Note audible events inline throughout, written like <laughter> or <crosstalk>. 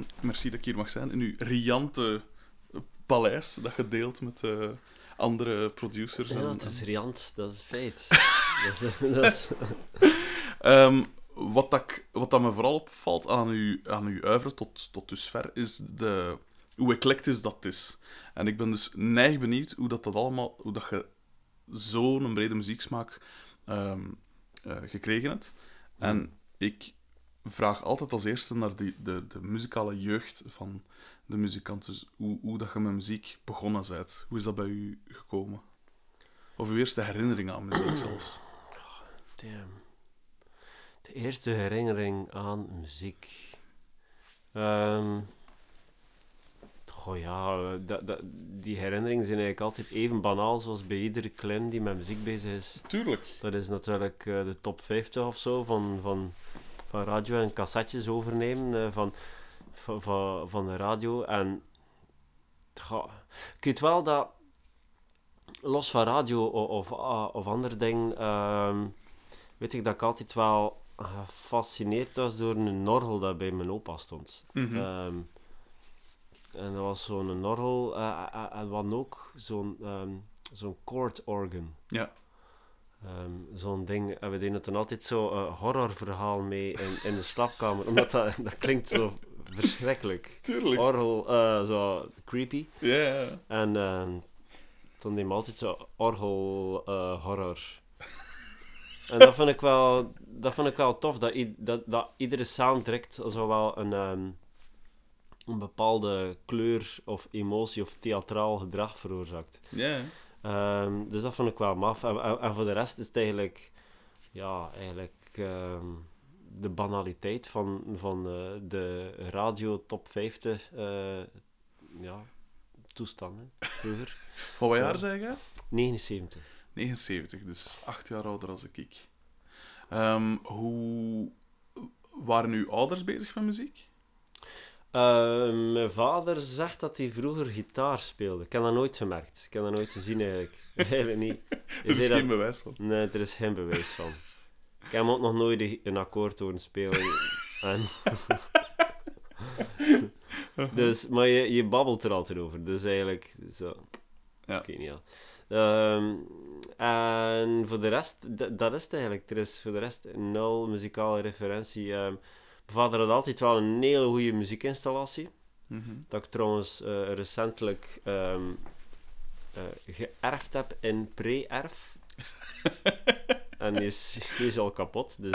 Ehm, merci dat ik hier mag zijn in uw riante paleis dat je deelt met uh, andere producers. Ja, en, het is riant, dat is feit. <laughs> <laughs> dat is, dat is... Um, wat, dat, ik, wat dat me vooral opvalt aan uw, aan uw uivre tot, tot dusver, is de, hoe eclectisch dat is. En ik ben dus neig benieuwd hoe dat, dat allemaal, hoe dat je zo'n brede muzieksmaak um, uh, gekregen hebt. En ik vraag altijd als eerste naar die, de, de muzikale jeugd van de muzikanten. Dus hoe, hoe dat je met muziek begonnen bent. Hoe is dat bij u gekomen? Of uw eerste herinnering aan muziek zelfs? Damn. De eerste herinnering aan muziek. Um, goh ja, dat, dat, die herinneringen zijn eigenlijk altijd even banaal zoals bij iedere klein die met muziek bezig is. Tuurlijk. Dat is natuurlijk uh, de top 50 of zo van, van, van radio en cassettes overnemen uh, van, van, van, de radio. En ik weet wel dat, los van radio of, of, of andere dingen, uh, weet ik dat ik altijd wel gefascineerd was door een orgel dat bij mijn opa stond. Mm -hmm. um, en dat was zo'n orgel uh, uh, en wat ook zo'n um, zo'n chord organ. Ja. Um, zo'n ding, en we deden het dan altijd zo uh, horrorverhaal mee in, in de slaapkamer, omdat dat, <laughs> dat klinkt zo verschrikkelijk. Tuurlijk. Orgel, zo creepy. Ja. Yeah. En dan neem altijd zo orgel horror. En dat vind ik wel, dat vind ik wel tof, dat, dat, dat iedere sound direct zo wel een, um, een bepaalde kleur of emotie of theatraal gedrag veroorzaakt. Ja. Yeah. Um, dus dat vond ik wel maf. En, en, en, voor de rest is het eigenlijk, ja, eigenlijk um, de banaliteit van, van uh, de radio top 50 uh, ja, toestanden vroeger. <laughs> Van wat jaar zeg je? 79. 79, dus acht jaar ouder als ik. Um, hoe waren uw ouders bezig met muziek? Uh, mijn vader zegt dat hij vroeger gitaar speelde. Ik heb dat nooit gemerkt. Ik heb dat nooit gezien eigenlijk. <laughs> Eigenlijk niet. Er is geen bewijs van. Nee, er is geen bewijs van. Ik heb hem ook nog nooit een akkoord horen spelen. en... <laughs> dus, maar je, je babbelt er altijd over. Dus eigenlijk, zo. Ja. Ik weet niet al. Um, en voor de rest, dat is het eigenlijk. Er is voor de rest nul muzikale referentie. Um, vader had altijd wel een hele goede muziekinstallatie. Mm -hmm. Dat ik trouwens uh, recentelijk um, uh, geërfd heb in pre-erf. <laughs> en die is, die is al kapot. Dus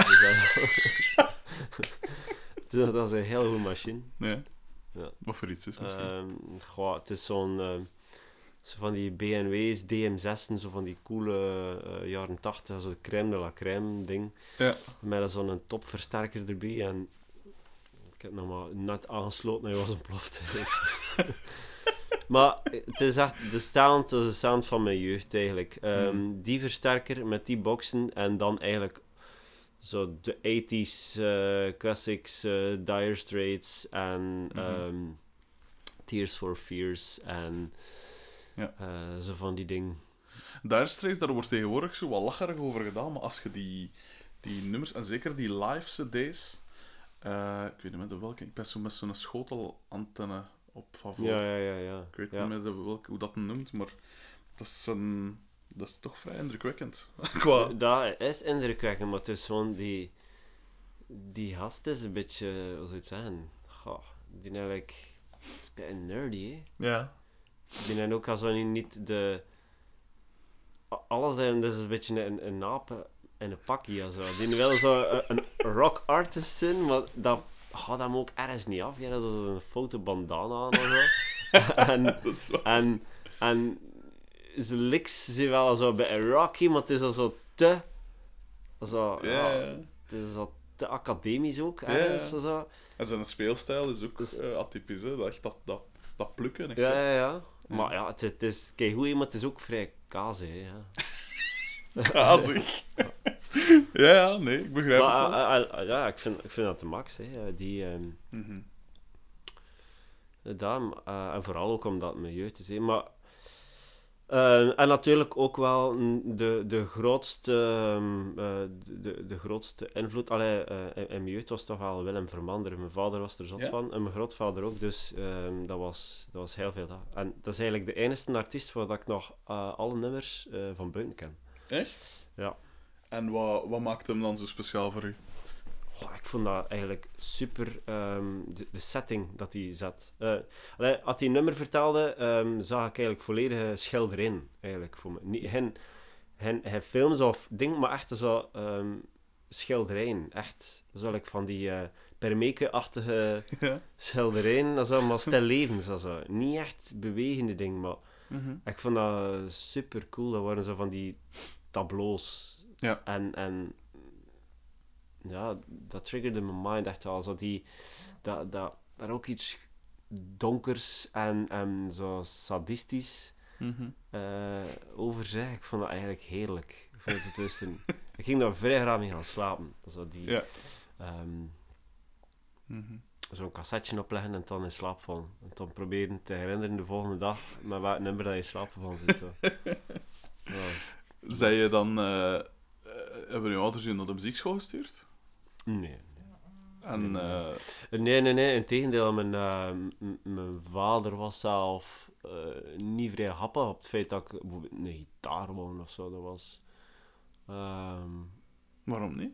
dat, <laughs> dat is een heel goede machine. Ja. Ja. Wat voor iets is misschien? Um, goh, het is zo'n... Uh, zo van die BMW's, DM6'en, zo van die coole uh, jaren 80, zo de crème de la crème ding. Ja. Met zo'n topversterker erbij. En heb nog maar net aangesloten en hij was ontploft. <laughs> maar het is echt de sound, de sound van mijn jeugd eigenlijk. Um, mm. Die versterker met die boxen en dan eigenlijk zo de 80s uh, classics, uh, Dire Straits en mm -hmm. um, Tears for Fears en ja. uh, zo van die dingen. Dire Straits, daar wordt tegenwoordig zo wat lacherig over gedaan, maar als je die, die nummers, en zeker die live cd's, uh, ik weet niet meer welke, ik ben zo met zo'n schotelantenne op van voor. Ja, ja, ja. ja. Ik weet ja. niet meer welke, hoe dat noemt, maar dat is, een, dat is toch vrij indrukwekkend. <laughs> Qua... Dat is indrukwekkend, maar het is gewoon die... Die gast is een beetje, hoe zou je het zeggen? Goh, die eigenlijk... Het is een beetje nerdy, hè? Ja. Die hebben ook al zo niet de... Alles daarin, dat is een beetje een, een aap en een pakje. Zo. Die wil zo een, een rock artist zijn, maar dat gaat hem ook ergens niet af. Je hebt zo'n foto bandana aan of zo. <laughs> en, en, en zijn licks zijn wel zo bij rocky, maar het is al zo te... Zo, ja, ja, het is zo te academisch ook, ergens. Ja. Zo. En zijn speelstijl is ook dus, uh, atypisch, hè? Dat, dat, dat, dat plukken. Echt, ja, ja, ja. Maar ja, het, het is kijk maar het is ook vrij kazig. Ja. <laughs> <laughs> Kazig. ja, ja, nee, ik begrijp maar, het wel. Uh, uh, ja, ik vind, ik vind dat de max. Hè. Die, um, mm -hmm. daarom, en vooral ook omdat het mijn jeugd is. Hè. Maar Eh, en natuurlijk ook wel de, de, grootste, ehm, eh, de, de, grootste invloed. Allee, eh, in, in mijn jeugd was toch wel Willem Vermander. Mijn vader was er zot Ja? van en mijn grootvader ook. Dus ehm, dat, was, dat was heel veel. Dat. En dat is eigenlijk de enige artiest waar dat ik nog alle nummers eh, van buiten ken. Echt? Ja. En wat, wat maakt hem dan zo speciaal voor u? Ik vond dat eigenlijk super, ehm, de, de setting dat hij zet. Eh, allee, als hij een nummer vertelde, ehm, zag ik eigenlijk volledige schilderijen. Eigenlijk, voor me. Niet, geen, geen, geen films of dingen, maar echt zo ehm, schilderijen. Echt, zo like van die eh Permeke-achtige <laughs> Ja. schilderijen. Dat is allemaal stil levens. dat zo. Niet echt bewegende dingen, maar Mhm. ik vond dat super cool. Dat waren zo van die tableaus. Ja. En, en ja, dat triggerde mijn mind echt wel. Zo die, dat, dat, daar ook iets donkers en, en zo sadistisch Mhm. eh, over zeg. Ik vond dat eigenlijk heerlijk. Ik, vond het dus een, ik ging daar vrij graag mee gaan slapen. Zo die, Ja. ehm, Mhm. zo'n cassetje opleggen en dan in slaap vallen. En dan proberen te herinneren de volgende dag met welk nummer dat je in slaap van zit. Zo. <laughs> Ja, Zei je dan... eh, eh, hebben je ouders je naar de muziekschool gestuurd? nee. En... eh, Nee, nee, nee. Integendeel, mijn, mijn vader was zelf niet vrij happig op het feit dat ik bijvoorbeeld een gitaar wou of zo. Dat was... ehm, waarom niet?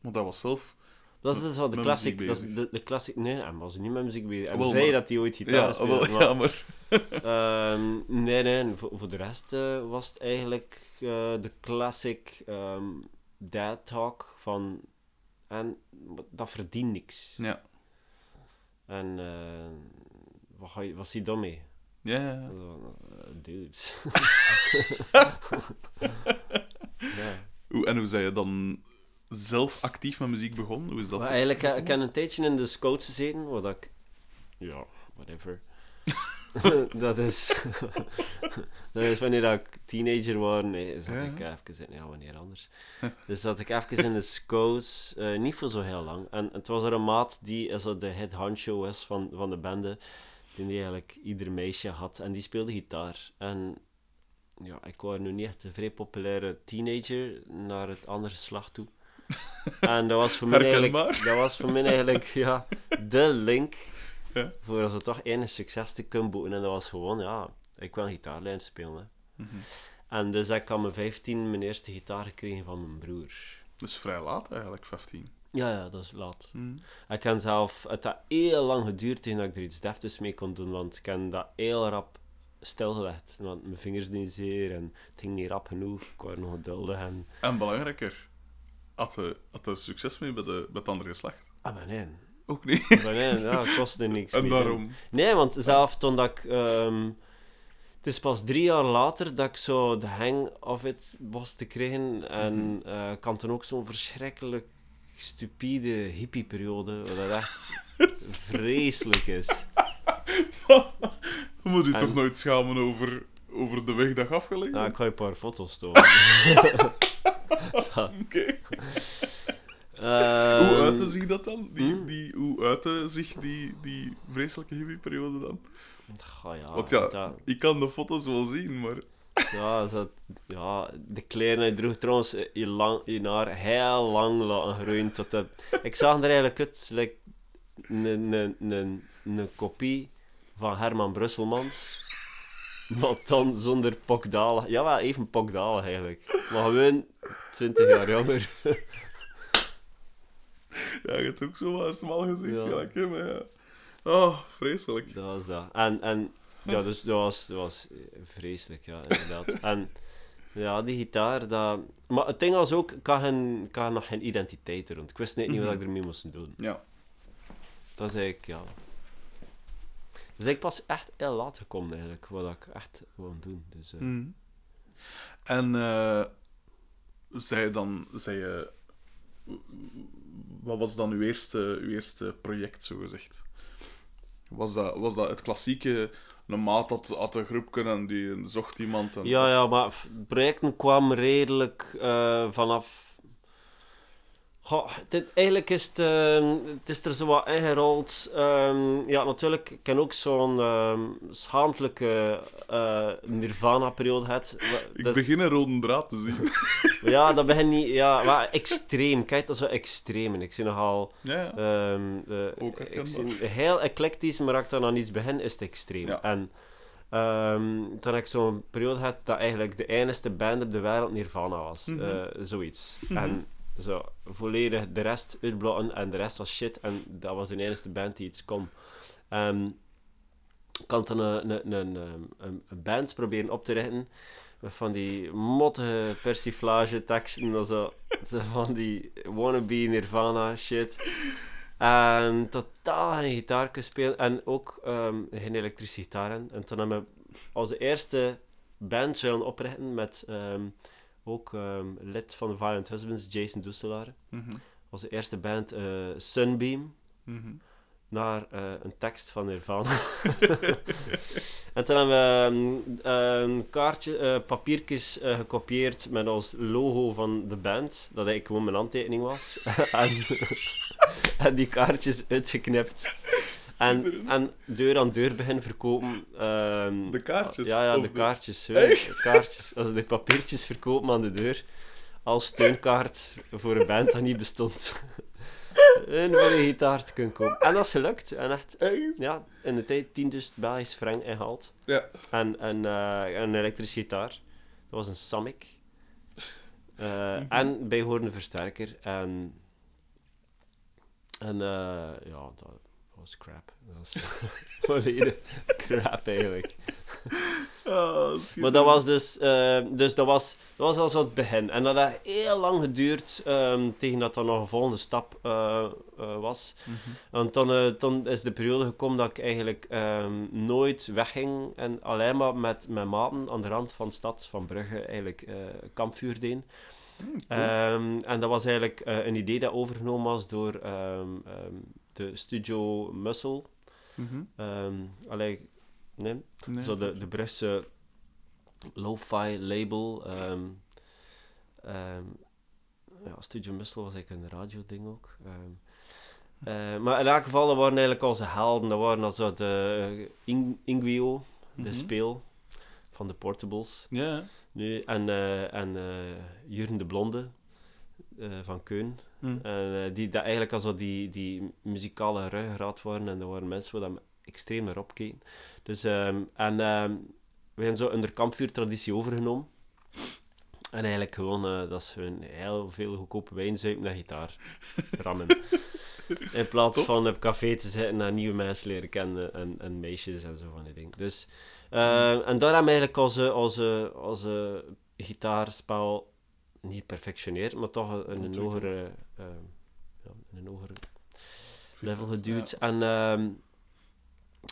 Want dat was zelf... dat is dus wel de Met classic. Dat is de, de classic. Nee, hij was niet met muziek bezig. Hij zei maar- dat hij ooit gitaar Ja, speelde. maar- ja, maar... <laughs> Ehm, nee, nee. Voor, voor de rest eh, was het eigenlijk eh, de classic ehm dad talk van... En dat verdient niks. Ja. En eh, wat, ga je, wat zie je dan mee? Ja, ja, dudes. <laughs> <laughs> ja. Hoe, en hoe zei je dan zelf actief met muziek begonnen? Hoe is dat? Maar eigenlijk, eh, ik heb een tijdje in de scouts gezeten, wat ik... Ja, whatever. <laughs> dat is... <laughs> dat is wanneer ik teenager was, nee, zat Ja. ik even in... Ja, wanneer anders. <laughs> dus zat ik even in de scouts, eh, niet voor zo heel lang. En het was er een maat die eh, zo de head honcho was van, van de bende, die eigenlijk ieder meisje had. En die speelde gitaar. En ja, ik was nu niet echt een vrij populaire teenager naar het andere slag toe. <laughs> En dat was voor mij eigenlijk, dat was voor mij eigenlijk ja, de link Ja. voor als we toch enig succes te kunnen boeken. En dat was gewoon, ja, ik wil een gitaarlijn spelen. Mhm. En dus ik aan mijn 15 mijn eerste gitaar gekregen van mijn broer. Dus vrij laat eigenlijk, 15. Ja, ja, dat is laat. Mhm. Ik heb zelf, het had heel lang geduurd tegen dat ik er iets deftigs mee kon doen, want ik heb dat heel rap stilgelegd. Want mijn vingers deden zeer en het ging niet rap genoeg. Ik was nog geduldig en... En belangrijker, had je, had succes mee bij, de, bij het andere geslacht? Ah, maar nee. Ook niet. Maar nee, ja, kostte <laughs> niks en meer. daarom... Nee, want zelf toen dat ik... ehm, het is pas drie jaar later dat ik zo de hang of it was te krijgen. En ik had toen ook zo'n verschrikkelijk stupide hippieperiode, wat dat echt <laughs> vreselijk is. Je moet je En- toch nooit schamen over, over de weg dat afgelegd Nou, ik ga je een paar foto's tonen. <laughs> Oké. Ehm, Hoe uitte zich dat dan? Die, hm? die, hoe uitte zich die, die vreselijke hippieperiode dan? goh, ja, Want ja, dat- ik kan de foto's wel zien, maar... Ja, ja, de kleren. Je droeg trouwens je, lang, je haar heel lang laten groeien. Tot de, ik zag er eigenlijk uit, like, een, een, een, een kopie van Herman Brusselmans. Maar dan zonder pokdalig. Ja, wel even pokdalig eigenlijk. Maar gewoon 20 jaar jonger. <laughs> Ja, je hebt ook zo wat smal gezicht Ja. gelijk, hè, maar ja. Oh, vreselijk. Dat was dat. En, en ja, dus dat was, dat was eh, vreselijk, ja, inderdaad. <laughs> En ja, die gitaar, dat... Maar het ding was ook, ik had, geen, ik had nog geen identiteit rond. Ik wist net niet wat ik ermee moest doen. Ja. Dat is eigenlijk, ja... Dus ik pas echt heel laat gekomen, eigenlijk, wat ik echt wou doen. Dus, eh, Mhm. En eh zei je dan... Zei je, wat was dan uw eerste, uw eerste project, zo gezegd? Was dat, was dat het klassieke... Een maat had, had een groep en die zocht iemand. En, Ja, ja, maar projecten kwamen redelijk eh, vanaf... Goh, dit, eigenlijk is het, ehm, het is er zo wat ingerold. Ehm, ja, natuurlijk, ik ken ook zo'n ehm schaamtelijke eh, Nirvana-periode gehad. Wa- Ik begin een rode draad te zien. <laughs> Ja, dat begint niet... Ja, maar extreem. Kijk, dat is zo extreem. En ik zie nogal... ja, ja. eh, Ook ik zie heel eclectisch, maar als ik dan aan iets begin, is het extreem. Ja. En toen heb ik zo'n periode gehad dat eigenlijk de enigste band op de wereld Nirvana was. Mhm. Eh, zoiets. Mhm. En zo, volledig de rest uitblokken en de rest was shit. En dat was de enige band die iets kon. Ehm, ik had dan een, een, een, een, band proberen op te richten met van die mottige persiflage teksten en zo, <laughs> zo van die wannabe Nirvana shit. En totaal geen gitaar kunnen spelen en ook ehm, geen elektrische gitaren. En toen hebben we onze eerste band willen oprichten met ehm, ook ehm, lid van de Violent Husbands, Jason Dusselaar. Mhm, Onze eerste band, eh, Sunbeam mhm. naar eh, een tekst van Nirvana. <laughs> en toen hebben we ehm, een kaartje, eh, papiertjes gekopieerd met ons logo van de band, dat eigenlijk gewoon mijn handtekening was. <laughs> en, <laughs> en die kaartjes uitgeknipt. <laughs> En, en deur aan deur beginnen verkopen. ehm, De kaartjes? Ja, ja, de de- kaartjes. De kaartjes. Als de papiertjes verkopen aan de deur. Als steunkaart voor een band dat niet bestond. en <laughs> voor een gitaar te kunnen kopen. En dat is gelukt. En echt, ja, in de tijd 10.000 Belgisch frank ingehaald. Ja. En, en eh, een elektrische gitaar. Dat was een Samick. Mhm. En bijhorende versterker. En, en eh, ja, dat was crap. Dat was <laughs> volledig crap eigenlijk. Ah, Maar dat was dus, eh, dus dat was, dat was al zo het begin. En dat heeft heel lang geduurd ehm, tegen dat er nog een volgende stap eh, eh, was. Mhm. En toen, eh, toen is de periode gekomen dat ik eigenlijk ehm, nooit wegging en alleen maar met mijn maten aan de rand van de stad, van Brugge, eigenlijk kampvuur deed. Mm, cool. Ehm, en dat was eigenlijk een idee dat overgenomen was door ehm, ehm, de studio Muscle. Allee, nee, Nee, zo de, de lo-fi label. ehm, ehm, ja, Studio Muscle was eigenlijk een radio-ding ook. ehm. Eh, maar in elk geval, dat waren eigenlijk onze helden. Dat waren also de eh, In Inguio, de Mhm. speel van de Portables. Ja. Nu, en eh en eh Jurgen de Blonde eh, van Keun. En, eh, die dat eigenlijk also die, die muzikale ruggengraat waren. En er waren mensen waar dat extreem naar opkeken. Dus, ehm, en ehm, we hebben zo een kampvuurtraditie overgenomen. En eigenlijk gewoon, eh, dat is gewoon heel veel goedkope wijn zuipen en gitaar rammen. <laughs> In plaats van op café te zitten en nieuwe mensen leren kennen en, en meisjes en zo van die dingen. Dus, eh, en daar hebben we eigenlijk onze, onze, onze gitaarspel niet perfectioneerd, maar toch een Ontwikkeld. hogere, eh, ja, in een hogere level Ja. geduwd. En ehm,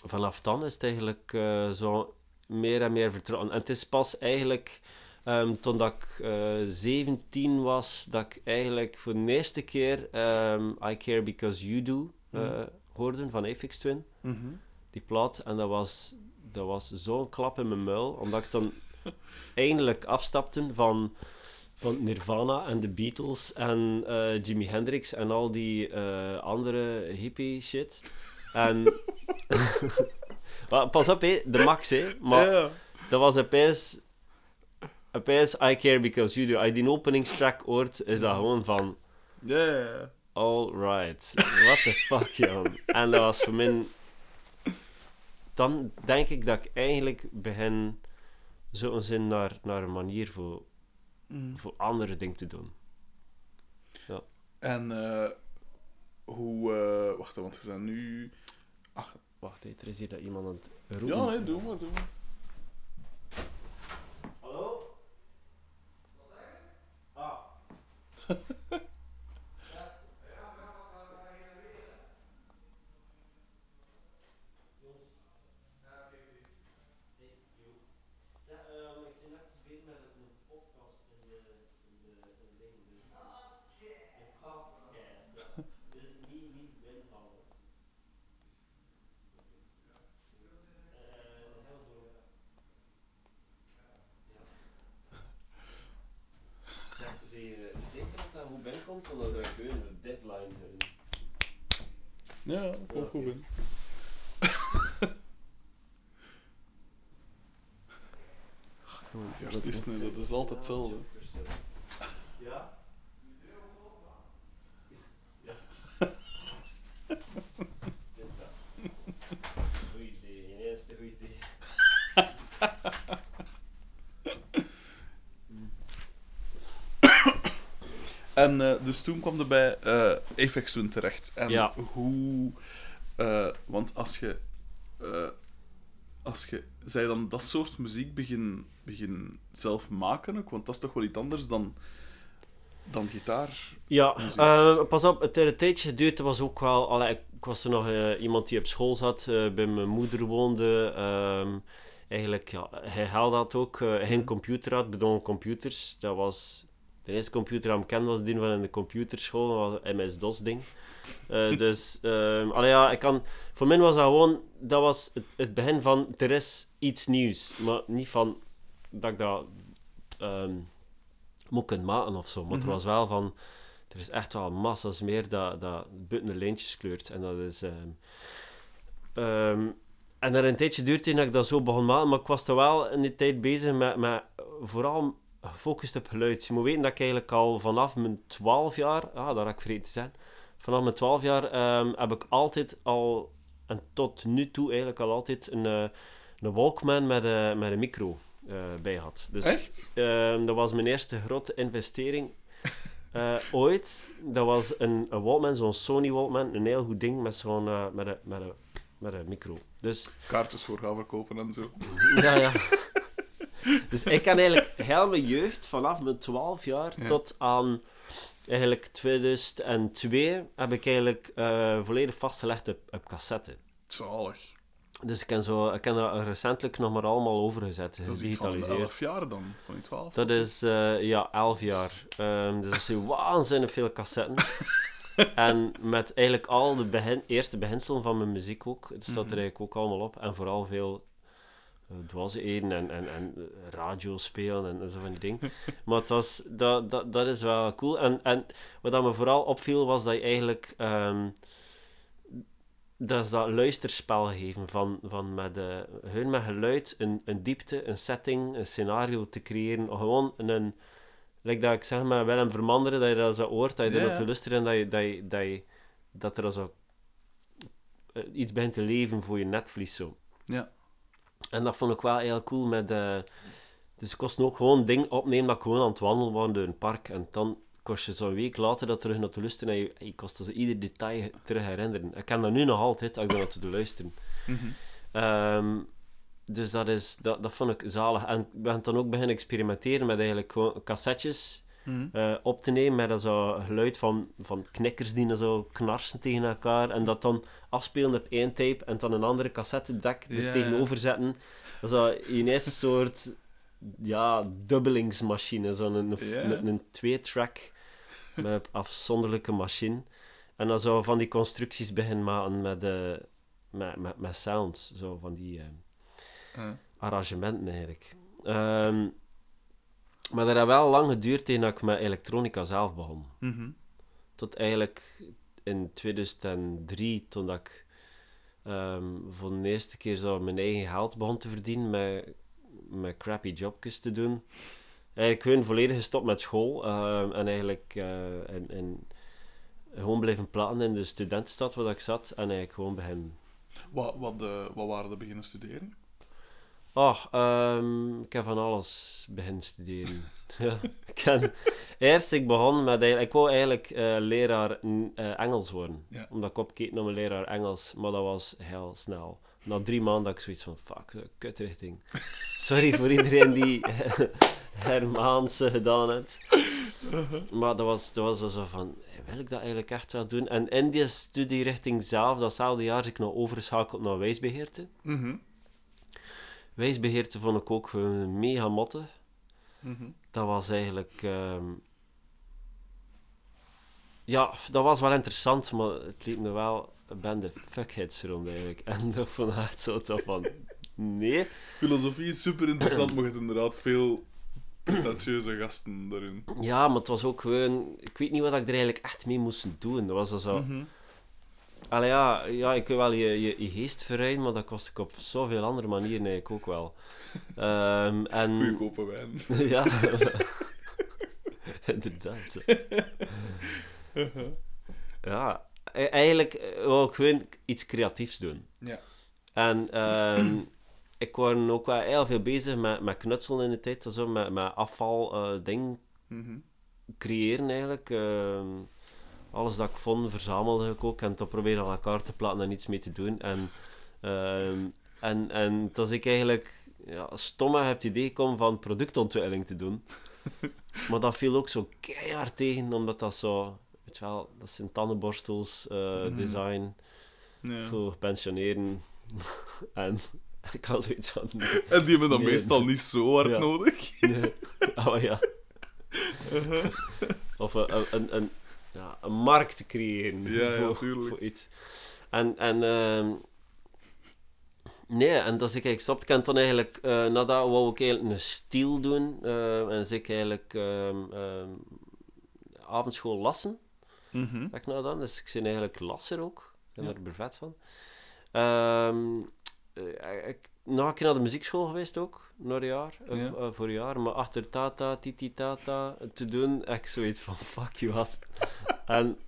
vanaf dan is het eigenlijk eh, zo meer en meer vertrouwen. En het is pas eigenlijk ehm, toen dat ik eh 17 was, dat ik eigenlijk voor de eerste keer ehm, I Care Because You Do Mhm. hoorde van Aphex Twin, Mhm. die plaat. En dat was, dat was zo'n klap in mijn muil, omdat ik dan <laughs> eindelijk afstapte van van Nirvana en de Beatles en eh, Jimi Hendrix en al die eh, andere hippie shit. En... <laughs> pas op, hé, de max, hè. Maar Ja. dat was opeens... Opeens I Care Because You Do. Als je die openingstrack hoort, is dat gewoon van... Ja. Alright, what the fuck, Jan. En dat was voor mij... Dan denk ik dat ik eigenlijk begin zo'n zin naar, naar een manier voor, Mm. voor andere dingen te doen. En eh, hoe... eh, wacht, want ze zijn nu... Ach, Wacht, er is hier dat iemand aan het roepen. ja, nee, doe maar, doe maar. Hallo? <laughs> Ah. Ik ben net bezig met een podcast in de, in de, in de ding, dus... Een podcast. Dus niet, niet binnenvallen. Eh, heel goed. Zeg, zie je zeker dat dat goed binnenkomt, omdat er een keuze Ja, kom goed in. Die artiesten, hè, dat is altijd hetzelfde. Ja? Goed idee, geen eerste goed idee. En eh, dus toen kwam er bij eh Apex Twin terecht. En Ja. hoe... eh, want als je... als je... Zij dan dat soort muziek begin, begin zelf maken ook? Want dat is toch wel iets anders dan... Dan gitaar. Ja, pas op, het een tijdje geduurd. Was ook wel... Allee, ik was er nog iemand die op school zat, bij mijn moeder woonde. ehm, eigenlijk, ja, hij haalde dat ook. eh, hij een computer had, bedoel computers. Dat was... De eerste computer ik kende was die van in de computerschool. Dat was een MS-DOS-ding. Eh, <laughs> dus, allee, ja, ik kan... Voor mij was dat gewoon... Dat was het, het begin van... Er is iets nieuws. Maar niet van... Dat ik dat... ehm moet kunnen maken of zo. Maar Mhm. er was wel van... Er is echt wel massa's meer dat, dat buiten de lijntjes kleurt. En dat is... ehm, en dat een tijdje duurt dat ik dat zo begon maken, maar ik was er wel in die tijd bezig met, met vooral gefocust op geluid. Je moet weten dat ik eigenlijk al vanaf mijn 12 jaar, ah, dat had ik vergeten te zijn, vanaf mijn 12 jaar ehm, heb ik altijd al, en tot nu toe eigenlijk al altijd, een, eh, een Walkman met, een met een micro eh, bij gehad. Dus Echt? Ehm, dat was mijn eerste grote investering <laughs> eh, ooit. Dat was een, een Walkman, zo'n Sony Walkman. Een heel goed ding met zo'n eh, met een, met een, met een micro. Dus Kaartjes voor gaan verkopen en zo. ja, ja. <laughs> Dus ik kan eigenlijk heel mijn jeugd, vanaf mijn 12 jaar Ja. tot aan eigenlijk 2002, heb ik eigenlijk eh, volledig vastgelegd op, op cassette. Zalig. Dus ik heb, zo, ik heb dat recentelijk nog maar allemaal overgezet, Dat is iets van gedigitaliseerd. 11 jaar dan, van die 12. Dat is, eh, ja, 11 jaar. Ehm, dus dat zijn waanzinnig veel cassetten. <laughs> en met eigenlijk al de begin, eerste beginselen van mijn muziek ook. Het staat er eigenlijk ook allemaal op. En vooral veel uh, dwaasheden en, en, en radio spelen en, en zo van die dingen. <laughs> maar het was, dat, dat, dat is wel cool. En, en wat dat me vooral opviel was dat je eigenlijk... ehm, dat is dat luisterspel geven van, van met, hun met geluid een, een diepte, een setting, een scenario te creëren. Gewoon een, like dat ik zeg maar Willem Vermanderen, dat je dat zo hoort, dat je er ja. te luisteren en dat, je, dat, je, dat, je, dat er zo eh, iets begint te leven voor je netvlies zo. Ja. En dat vond ik wel heel cool met... eh dus ik kost ook gewoon ding opnemen dat ik gewoon aan het wandelen was door een park. En dan kost je zo'n week later dat terug naar te luisteren en je, je kost dus ieder detail terug herinneren. Ik kan dat nu nog altijd, als ik naar <clears throat> te luisteren. Ehm, dus dat, is, dat, dat vond ik zalig. En ik ben dan ook beginnen experimenteren met eigenlijk gewoon cassettes Mhm. eh, op te nemen met dat zo geluid van, van knikkers die zo knarsen tegen elkaar en dat dan afspelen op één tape en dan een andere cassettedek er tegenover zetten. Dat is zo ineens een soort ja, dubbelingsmachine, zo'n een, een, Ja. een, een twee-track met een afzonderlijke machine. En dan zo van die constructies beginnen maken met, eh met, met, met sounds, zo van die... eh, arrangementen eigenlijk. Ehm, maar dat heeft wel lang geduurd tegen dat ik met elektronica zelf begon. Mhm. Tot eigenlijk in 2003, toen dat ik ehm, voor de eerste keer zo mijn eigen geld begon te verdienen met, met crappy jobjes te doen. Eigenlijk gewoon volledig gestopt met school ehm, en eigenlijk eh, en, en gewoon blijven platen in de studentenstad waar ik zat en eigenlijk gewoon begin Wat, wat, eh, wat waren de beginnen studeren? Oh, ik heb van alles beginnen studeren. <laughs> ja, ik. Eerst, ik begon met... Ik wou eigenlijk eh, leraar mm, eh, Engels worden. Ja. Omdat ik opkeek naar mijn leraar Engels. Maar dat was heel snel. Na drie maanden had ik zoiets van... Fuck, kutrichting. Sorry voor iedereen die <laughs> Hermaanse gedaan heeft. Maar dat was, dat was zo van... Wil ik dat eigenlijk echt wel doen? En in die studierichting zelf, datzelfde jaar, is ik nog overgeschakeld naar wijsbeheerte. Mhm. Wijsbeheerte vond ik ook gewoon mega motte. Mhm. Dat was eigenlijk... ehm, Ja, dat was wel interessant, maar het liep me wel een bende fuckheads rond eigenlijk. <laughs> En dat vond ik echt zo van... Nee. Filosofie is super interessant, maar je hebt inderdaad veel pretentieuze gasten daarin. Ja, maar het was ook gewoon... Ik weet niet wat ik er eigenlijk echt mee moest doen. Dat was dan zo... Mhm. Allee, ja, ja, ik wil wel je, je, je geest verruimen, maar dat kost ik op zoveel andere manieren eigenlijk ook wel. Ehm, en... Goedkope wijn. <laughs> <laughs> ja, inderdaad. ja, e- eigenlijk eh, wou ik gewoon iets creatiefs doen. Ja. En ehm, ik was ook wel heel veel bezig met, met knutselen in de tijd, zo, met, met afval eh ding Mhm. creëren eigenlijk. Ehm, alles dat ik vond, verzamelde ik ook en dat probeerde aan elkaar te platen en iets mee te doen. En, ehm, en, en dat ik eigenlijk ja, stomme heb het idee gekomen van productontwikkeling te doen. <laughs> maar dat viel ook zo keihard tegen, omdat dat zo, weet je wel, dat zijn tandenborstels, eh, Mhm. design Ja. voor pensioneren. <laughs> en <laughs> ik had zoiets van. En die hebben dan Nee. meestal niet zo hard Ja. nodig. Nee. Oh ja. of een, een, een, ja, een markt creëren Ja, ja, voor, voor iets. En, en ehm, nee, en dat is ik eigenlijk gestopt. Ik heb toen eigenlijk, eh nadat wou ik eigenlijk een stiel doen. eh, en dus ik eigenlijk ehm, ehm, avondschool lassen. Mhm. heb ik nou dan. Dus ik ben eigenlijk lasser ook. Ik ben er brevet van. Eh, ik nog een keer naar de muziekschool geweest ook, na een jaar, eh, Ja. eh, voor een jaar. Maar achter tata, titi tata te doen, echt zoiets van <laughs> fuck you gast. en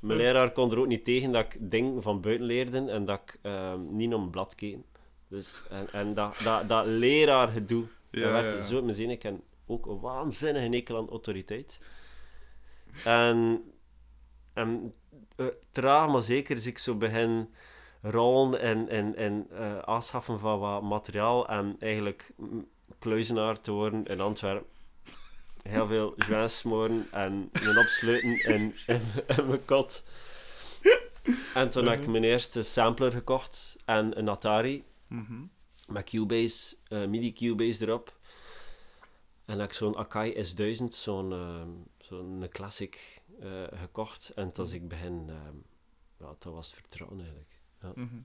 mijn leraar kon er ook niet tegen dat ik dingen van buiten leerde en dat ik ehm, niet op een blad keek. Dus, en en dat, dat, dat leraargedoe, Ja, dat werd ja, zo uit mijn zin. Ik heb ook een waanzinnige nekel aan autoriteit. En, en eh, traag, maar zeker, als ik zo begin rollen en, en, en eh, aanschaffen van wat materiaal en eigenlijk mm, kluizenaar te worden in Antwerpen. Heel veel joints smoren en me opsluiten in, in, in mijn kot. En toen heb ik mijn eerste sampler gekocht en een Atari Mhm. met Cubase, eh, MIDI Cubase erop. En heb ik zo'n Akai S1000, zo'n ehm, zo'n classic, eh, gekocht. En toen ik begin, ehm, ja, dat was het vertrouwen eigenlijk. Ja. Mhm.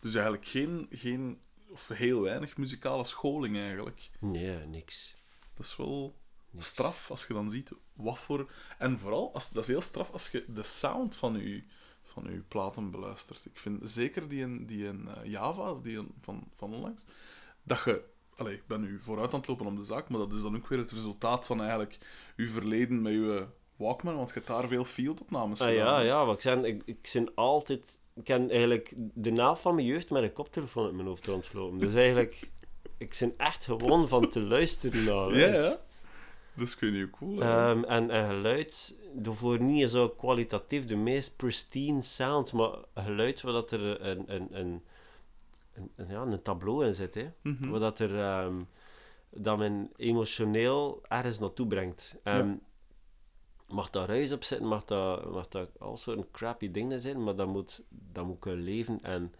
Dus eigenlijk geen, geen, of heel weinig muzikale scholing eigenlijk. Nee, niks. Dat is wel niks. straf als je dan ziet wat voor. En vooral, als, dat is heel straf als je de sound van je, van uw platen beluistert. Ik vind zeker die in, die in eh, Java, die in, van, van onlangs, dat je. Allee, ik ben nu vooruit aan het lopen om de zaak, maar dat is dan ook weer het resultaat van eigenlijk uw verleden met uw Walkman, want je hebt daar veel field-opnames Ah, gedaan. ja, ja, want ik zijn, ik, ik zijn altijd... Ik ken eigenlijk de naam van mijn jeugd met een koptelefoon in mijn hoofd rondgelopen. Dus eigenlijk... Ik ben echt gewoon van te luisteren naar Ja, ja. Dat is kun je cool. Ehm, en, en geluid, voor niet zo kwalitatief de meest pristine sound, maar geluid waar dat er een, een, een, een, een- ja, een tableau in zit. Hè. Mhm. Waar dat, er, ehm, dat men emotioneel ergens naartoe brengt. En Mag daar ruis op zitten, mag dat, mag dat al soort crappy dingen zijn, maar dat moet, dat moet kunnen leven en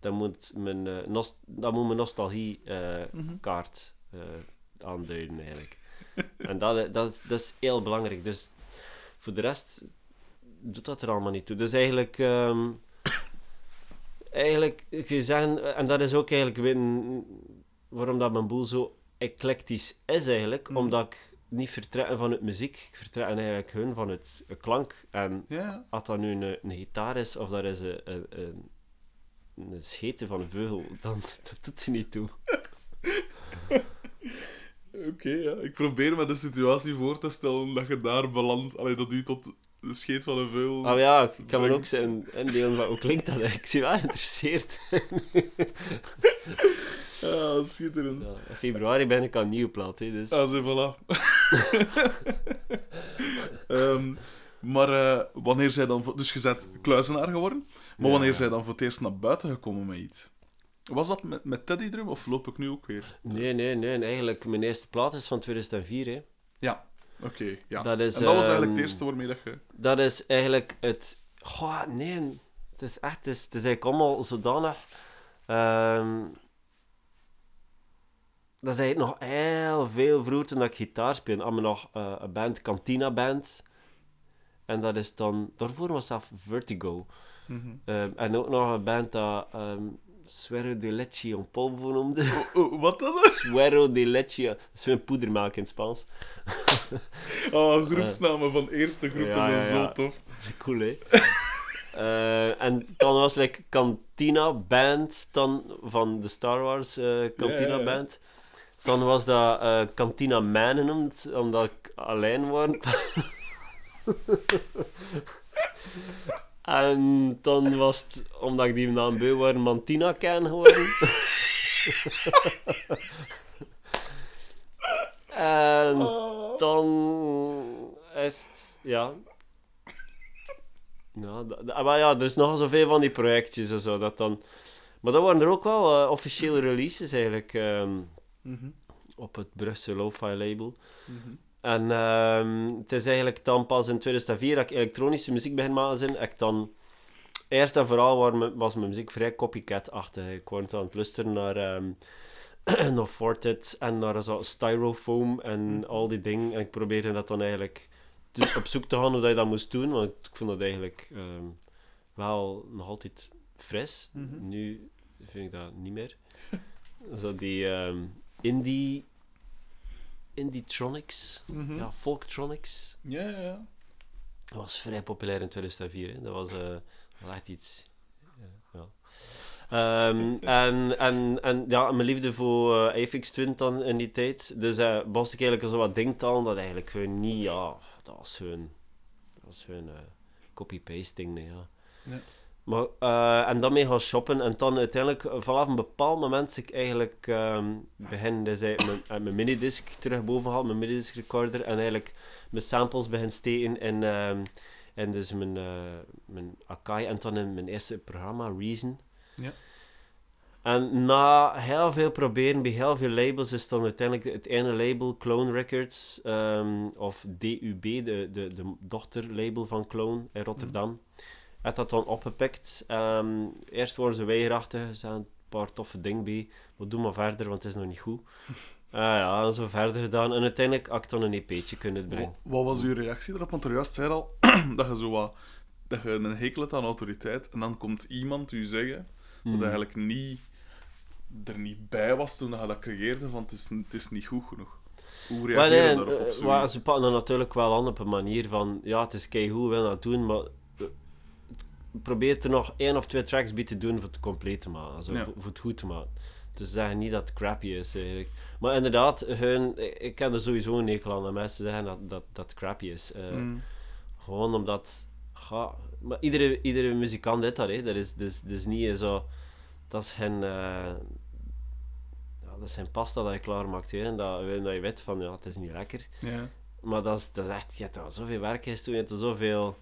dat moet mijn, eh, nost dat moet mijn nostalgie-kaart Mhm. aanduiden, eigenlijk. <laughs> en dat, eh, dat, is, dat is heel belangrijk. Dus voor de rest doet dat er allemaal niet toe. Dus eigenlijk, ehm, eigenlijk je zegt, en dat is ook eigenlijk waarom dat mijn boel zo eclectisch is, eigenlijk, Mhm. omdat ik niet vertrek vanuit muziek, ik vertrek eigenlijk hun vanuit een klank. En Ja, als dat nu een, een gitaar is of dat is een, een, een, een scheten van een vleugel, dan <laughs> dat doet er niet toe. <laughs> oké. ja. Ik probeer me de situatie voor te stellen dat je daar belandt. Allee, dat u tot de scheet van een veul... Oh ja, ik kan me ook zijn indelen van hoe klinkt dat? <laughs> Ik zie wel geïnteresseerd. Ja, schitterend. Ja, in februari ben ik aan een nieuwe plaat, hè, dus... Ah, zo, voilà. <laughs> Ehm, maar eh, wanneer zij dan... Dus je bent kluizenaar geworden, maar wanneer ja. zij dan voor het eerst naar buiten gekomen met iets? Was dat met, met Teddy Drum of loop ik nu ook weer? Nee, nee, nee. En Eigenlijk, mijn eerste plaat is van 2004, hè. Ja, oké. ja. Dat is, en dat was eigenlijk ehm, het eerste waarmee dat je... Dat is eigenlijk het... Goh, nee. Het is echt... Het is, het is eigenlijk allemaal zodanig... ehm, dat is eigenlijk nog heel veel vroeger toen ik gitaar speelde. Hadden we nog eh, een band, Cantina Band. En dat is dan... Daarvoor was dat Vertigo. Mhm. Ehm, en ook nog een band dat... ehm Suero de Leche on polvo noemde. Wat dan? <laughs> Suero de Leche. Dat is weer poedermelk in het Spaans. <laughs> Oh, groepsnamen van eerste groepen Ja, zijn ja, zo ja. tof. Dat is cool, hè? <laughs> Eh, en dan was like Cantina Band dan, van de Star Wars eh, Cantina. Band. Dan was dat eh, Cantina Man genoemd, omdat ik alleen was. <laughs> en dan was het, omdat ik die naam beu was, Mantina Can geworden. <laughs> en dan is het, ja. Ja, maar ja, er is nogal zoveel van die projectjes en zo. Dat dan... Maar dat waren er ook wel eh, officiële releases eigenlijk Mhm, op het Brussel Lo-Fi label. mhm. En ehm, het is eigenlijk dan pas in 2004 dat ik elektronische muziek begin maken zijn. Ik dan... Eerst en vooral was mijn muziek vrij copycat-achtig. Ik was aan het luisteren naar, ehm <clears throat> naar Fortet en naar zo Styrofoam en al die dingen. En ik probeerde dat dan eigenlijk te- op zoek te gaan hoe dat je dat moest doen. Want ik vond dat eigenlijk ehm, wel nog altijd fris. Mhm. Nu vind ik dat niet meer. <laughs> Zo die ehm, indie... Indietronics. Mhm. Ja, Folktronics. Ja, ja, ja. Dat was vrij populair in 2004. Hè. Dat was eh, wel echt iets. Ja. ja. Ehm, <laughs> en, en, en ja, mijn liefde voor eh Aphex Twin dan in die tijd. Dus eh was ik eigenlijk zo wat dingtalen dat eigenlijk gewoon niet, ja, dat was gewoon, dat was gewoon eh, copy-paste ding, nee, ja. Ja. Maar, eh, en dan mee gaan shoppen en dan uiteindelijk, eh, vanaf een bepaald moment, ik eigenlijk ehm begin dus mijn, eh, mijn minidisc terug boven mijn minidisc recorder, en eigenlijk mijn samples begin steken in, ehm in dus mijn, mijn Akai en dan in mijn eerste programma, Reason. Ja. En na heel veel proberen bij heel veel labels is dan uiteindelijk het ene label, Clone Records, ehm, of DUB, de, de, de dochterlabel van Clone in Rotterdam, heeft dat dan opgepikt. Ehm, eerst waren ze weigerachtig, er zijn een paar toffe dingen bij, maar doe maar verder, want het is nog niet goed. <laughs> Ah ja, en zo verder gedaan. En uiteindelijk had ik dan een EP'tje kunnen Wat, brengen. wat was uw reactie erop? Want er juist zei al <clears throat> dat je zo wat... Dat je een hekel hebt aan autoriteit en dan komt iemand u zeggen Hmm. dat eigenlijk niet, er niet bij was toen je dat creëerde, van het is, het is niet goed genoeg. Hoe je nee, daarop? eh, op zoiets? maar ze pakken dat natuurlijk wel aan op een manier van, ja, het is keigoed, we willen dat doen, maar eh, probeer er nog één of twee tracks bij te doen voor het compleet te maken, Ja. voor, voor het goed te maken. Dus zeggen niet dat het crappy is, eigenlijk. Maar inderdaad, hun, ik heb er sowieso een hekel aan dat mensen zeggen dat dat, crappy is. Mm. Gewoon omdat... Ja, maar iedere, iedere muzikant dit dat, hè. Dat is, dus, dus niet zo... Dat is geen... ja, dat is geen pasta dat je klaarmaakt, hè. En dat, dat je weet van, ja, het is niet lekker. Ja. Maar dat is, dat is echt... Je hebt er zoveel werk in doen, je hebt er zoveel...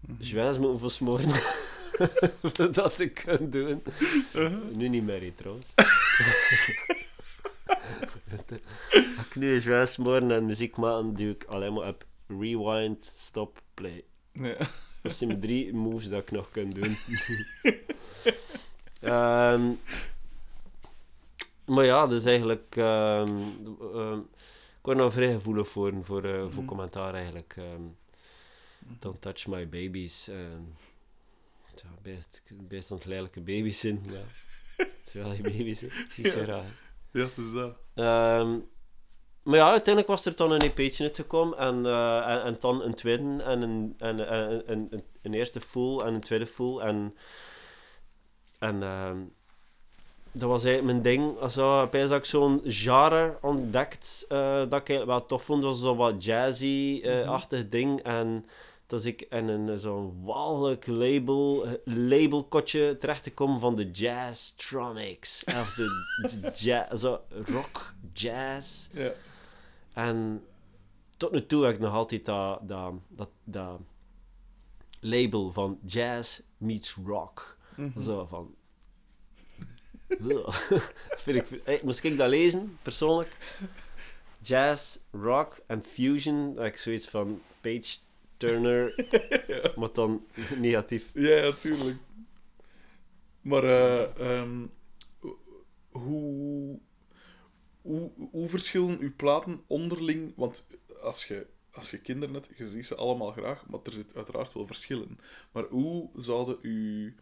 Mhm. Zwijns moeten voor smoren. om <laughs> dat te kunnen doen. Uh-huh. Nu niet meer, trouwens. <laughs> Als ik nu een zwijns smoren en muziek maken, doe ik alleen maar op rewind, stop, play. Ja. <laughs> Dat zijn mijn drie moves dat ik nog kan doen. Ehm, maar ja, dus eigenlijk... ehm, ik word nou vrij gevoelig voor, voor, eh, voor Mhm. commentaar eigenlijk. Don't touch my babies. ehm ja, best, best aan het lelijke baby's zijn. Ja. <laughs> Het wel die baby's, ze Ja. graag. ja, het is dat. Ehm, maar ja, uiteindelijk was er dan een EP'tje uitgekomen en, eh, en, en dan een tweede en een, en, en, en, een, een eerste full en een tweede full en, en ehm, dat was eigenlijk mijn ding. Also, opeens had ik zo'n genre ontdekt eh, dat ik wel tof vond. Dat was zo wat jazzy-achtig ding en dat ik in een zo'n walgelijk label, eh, labelkotje terecht te komen van de Jazztronics. Of de j- ja, zo rock, jazz. Ja. En tot nu toe heb ik nog altijd dat, dat, dat, dat label van jazz meets rock. Mhm. Zo van... <laughs> Vind ik, hey, moest ik dat lezen, persoonlijk? Jazz, rock en fusion. Dat ik zoiets van Page Turner, <laughs> maar dan <laughs> negatief. Ja, ja, tuurlijk. Maar eh, ehm, hoe, hoe, hoe verschillen uw platen onderling? Want als je, als je kinderen hebt, je ziet ze allemaal graag, maar er zit uiteraard wel verschillen. Maar hoe zouden uw,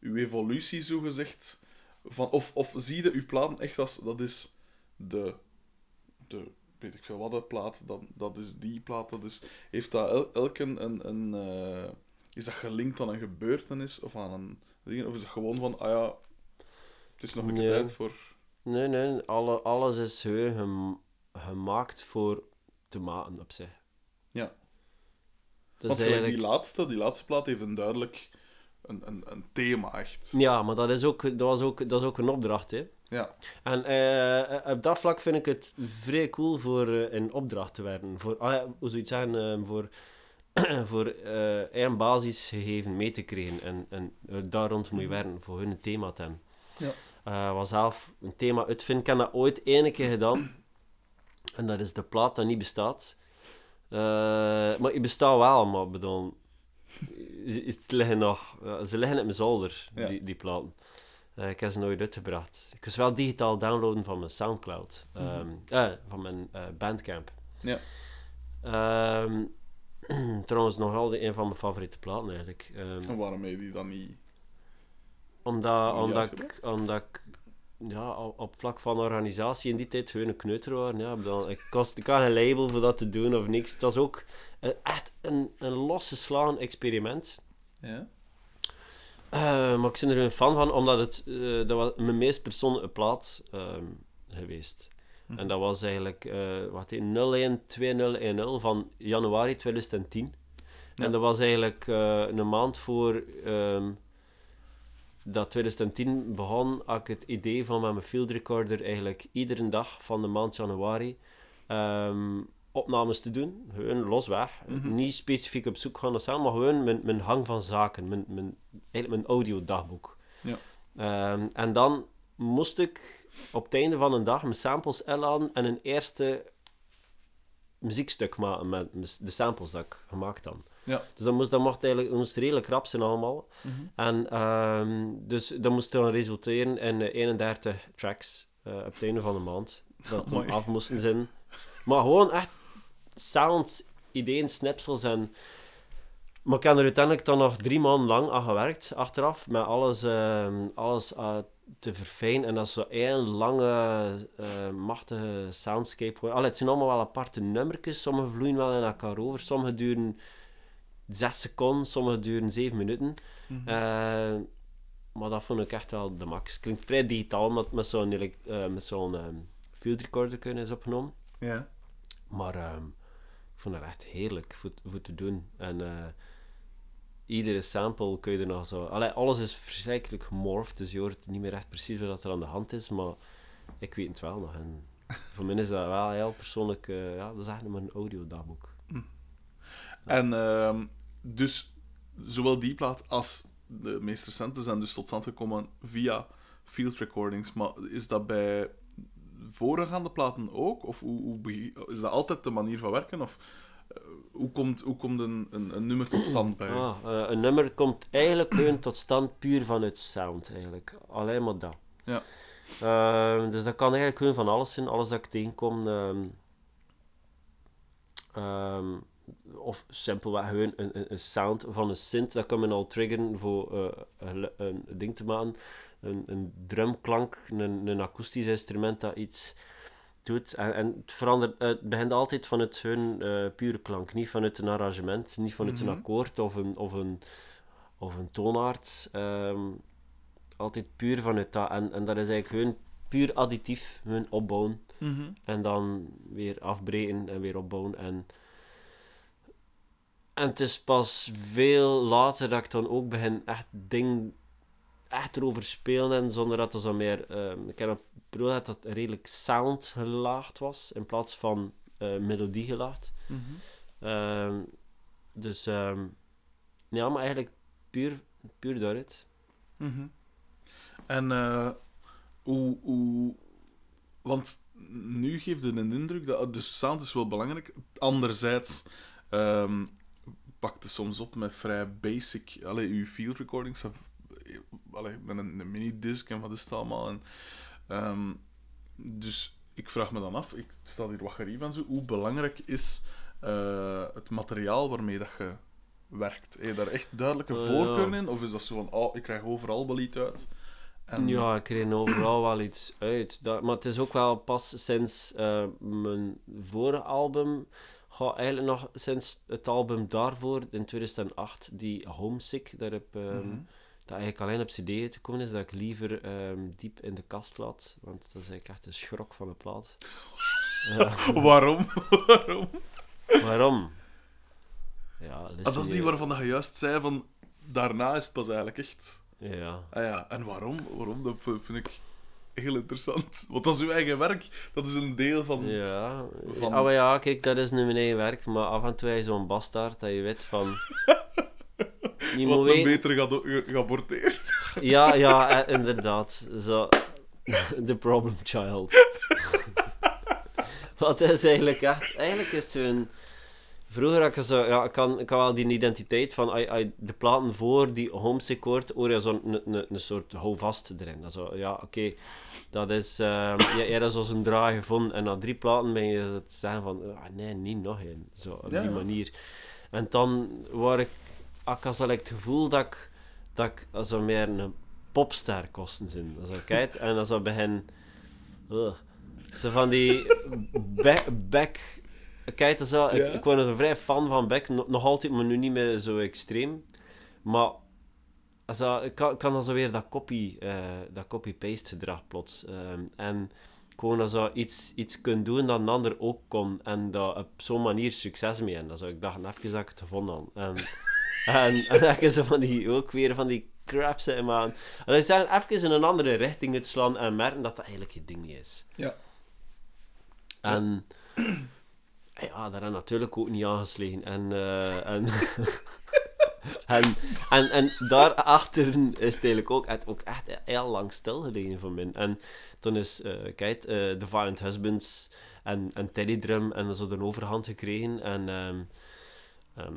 uw evolutie, zogezegd, van, of, of zie je uw platen echt als, dat is de, de weet ik veel wat, de plaat, dat, dat is die plaat, dat is, heeft dat el, elk een, een, een, eh, is dat gelinkt aan een gebeurtenis of aan een ding? Of is dat gewoon van, ah ja, het is nog een keer Nee. tijd voor... Nee, nee, alle, alles is gem- gemaakt voor te maken op zich. Ja. Dus Want eigenlijk... die laatste, die laatste plaat heeft een duidelijk een, een, een thema, echt. Ja, maar dat is ook, dat was ook, dat is ook een opdracht, hè. Ja. En eh, op dat vlak vind ik het vrij cool voor eh, in opdracht te werken. Voor, allee, hoe zou je het zeggen, eh, voor, <clears throat> voor eh één basisgegeven mee te krijgen. En, en eh, daar rond moet je werken, voor hun thema te hebben. Ja. Eh, wat zelf een thema uitvinden, ik heb dat ooit ene keer gedaan. <clears throat> En dat is de plaat dat niet bestaat. Eh, maar die bestaat wel, maar bedoel... Ze, liggen nog... ze liggen op mijn zolder, Ja. die, die platen. Eh, ik heb ze nooit uitgebracht. Ik kan ze wel digitaal downloaden van mijn Soundcloud. Ehm, eh, van mijn eh, Bandcamp. Ja. Ehm, <clears throat> trouwens, nog altijd een van mijn favoriete platen eigenlijk. Ehm, En waarom heb je die dan niet... omdat, Niet omdat, ik, omdat ik ja, op, op vlak van organisatie in die tijd gewoon een kneuter waren. Ja, ik, kost, ik had geen label voor dat te doen of niks. Het was ook een- echt een, een losgeslagen experiment. Ja? Eh, maar ik ben er een fan van, omdat het eh, dat was mijn meest persoonlijke plaat ehm, geweest. Mhm. En dat was eigenlijk eh wat heet, 012010 van januari 2010. Ja. En dat was eigenlijk een maand voor ehm, dat 2010 begon, had ik het idee van met mijn field recorder eigenlijk iedere dag van de maand januari ehm, opnames te doen. Gewoon losweg. Mhm. Niet specifiek op zoek gaan naar sound, maar gewoon mijn, mijn hang van zaken. Mijn, mijn, eigenlijk mijn audiodagboek. Ja. Ehm, en dan moest ik op het einde van een dag mijn samples inladen en een eerste muziekstuk maken met de samples dat ik gemaakt had. Ja. Dus dat moest, dat mocht eigenlijk dat moest redelijk rap zijn allemaal. Mhm. En ehm, dus dat moest dan resulteren in eh, 31 tracks eh, op het einde van de maand. <laughs> Dat dan Amai. af moesten zijn. Maar gewoon echt sounds, ideeën, snipsels en... Maar ik heb er uiteindelijk dan nog drie maanden lang aan gewerkt, achteraf, met alles, ehm, alles eh, te verfijnen. En dat is zo één lange, eh, machtige soundscape. Allee, het zijn allemaal wel aparte nummertjes. Sommige vloeien wel in elkaar over. Sommige duren zes seconden, sommige duren zeven minuten. Mhm. Eh, maar dat vond ik echt wel de max. Klinkt vrij digitaal, omdat het met zo'n met zo'n ehm, field recorder kunnen is opgenomen. Ja. Maar ehm, vond het echt heerlijk voor, te doen. En eh, iedere sample kun je er nog zo... Allee, alles is verschrikkelijk gemorfd, dus je hoort niet meer echt precies wat er aan de hand is, maar ik weet het wel nog. En voor mij is dat wel heel persoonlijk... eh, ja, dat is echt mijn audiodagboek. En ehm, dus zowel die plaat als de meest recente zijn dus tot stand gekomen via field recordings. Maar is dat bij voorgaande platen ook? Of hoe, is dat altijd de manier van werken? Of eh, hoe komt, hoe komt een, een, een nummer tot stand bij? Ah, eh, een nummer komt eigenlijk gewoon tot stand puur vanuit sound, eigenlijk. Alleen maar dat. Ja. Ehm, dus dat kan eigenlijk gewoon van alles zijn, alles dat ik tegenkom. ehm, ehm, of simpelweg gewoon een, een, een sound van een synth, dat kan men al triggeren voor eh, een ding te maken. Een, een drumklank, een, een akoestisch instrument dat iets doet. En, en het, verandert, het begint altijd vanuit hun eh, pure klank, niet vanuit een arrangement, niet vanuit Mhm. een akkoord of een, of een, of een toonaard. ehm, altijd puur vanuit dat. En, en dat is eigenlijk gewoon puur additief, hun opbouwen. Mhm. En dan weer afbreken en weer opbouwen. En, en het is pas veel later dat ik dan ook begin echt ding echt erover spelen en zonder dat er zo meer... ehm, ik heb een periode dat het redelijk sound gelaagd was, in plaats van eh, melodie gelaagd. Mhm. Ehm, dus ehm, ja, maar eigenlijk puur, puur daaruit. Mhm. En eh, hoe, hoe... Want nu geeft het een indruk dat... Dus sound is wel belangrijk. Anderzijds pakt het soms op met vrij basic... Allee, uw field recordings... Of, allee, met een, een minidisc en wat is het allemaal. En, ehm, dus ik vraag me dan af, ik sta hier wat gerief van zo, hoe belangrijk is eh, het materiaal waarmee dat je werkt? Heb je daar echt duidelijke Eh, voorkeur ja. in? Of is dat zo van, oh, ik krijg overal wel iets uit? En, Ja, ik kreeg overal wel iets uit. Dat, maar het is ook wel pas sinds eh, mijn vorige album Goh, eigenlijk nog sinds het album daarvoor, in 2008, die Homesick, daarop, ehm, Mhm. Dat eigenlijk alleen op cd te komen is, dat ik liever ehm, diep in de kast laat. Want dat is eigenlijk echt een schrok van een plaat. Ja, <laughs> Waarom? Waarom? waarom? Ja, Ah, dat is die waarvan dat je juist zei van... Daarna is het pas eigenlijk echt... Ja. Ah ja, en waarom? Waarom? Dat vind ik heel interessant. Want dat is uw eigen werk. Dat is een deel van... Ja, Van- Ah, maar ja, kijk, dat is nu mijn eigen werk, maar af en toe je zo'n bastaard dat je weet van... <laughs> Je Wat een weten... ge- geaborteerd. <laughs> Ja, ja, eh, inderdaad. Zo... <laughs> The problem child. <laughs> Wat is eigenlijk echt... Eigenlijk is het zo'n... Vroeger had ik zo... Ja, ik kan, ik kan wel die identiteit van... ai, de platen voor die homesick wordt, hoor je zo'n een, een, een soort houvast erin. Dat zo, ja, oké. dat is... <clears throat> ja, dat is als een draai gevonden. En na drie platen ben je het zeggen van... ah, nee, niet nog één. Zo, op die ja. manier. En dan waar ik... Ik had zo het gevoel dat ik... Dat ik als er meer een popster kosten zijn. Als ik kijk en als dat begin... Ugh. Zo van die... <laughs> Back... back kijk, dat wel, Ja. ik, ik was een vrij fan van Beck. Nog, altijd, maar nu niet meer zo extreem. Maar... Also, ik kan, kan dan zo weer dat copy, eh, dat copy-paste gedrag plots. Ehm, en gewoon als je iets, iets kunt doen dat een ander ook kon. En dat op zo'n manier succes mee. En dus ik dacht even dat ik het gevonden had. En, <laughs> en dan zo van die, ook weer van die crap zitten aan. En ik zeg even in een andere richting het slaan en merken dat dat eigenlijk geen ding niet is. Ja. En <clears throat> ja, daar heb ik natuurlijk ook niet aangeslagen. En, eh, en, <laughs> en, en, en daarachter is het eigenlijk ook, het ook echt heel lang stilgelegen voor mij. En toen is, eh, kijk, eh The Violent Husbands en, en Teddy Drum en zo de overhand gekregen. En, ehm,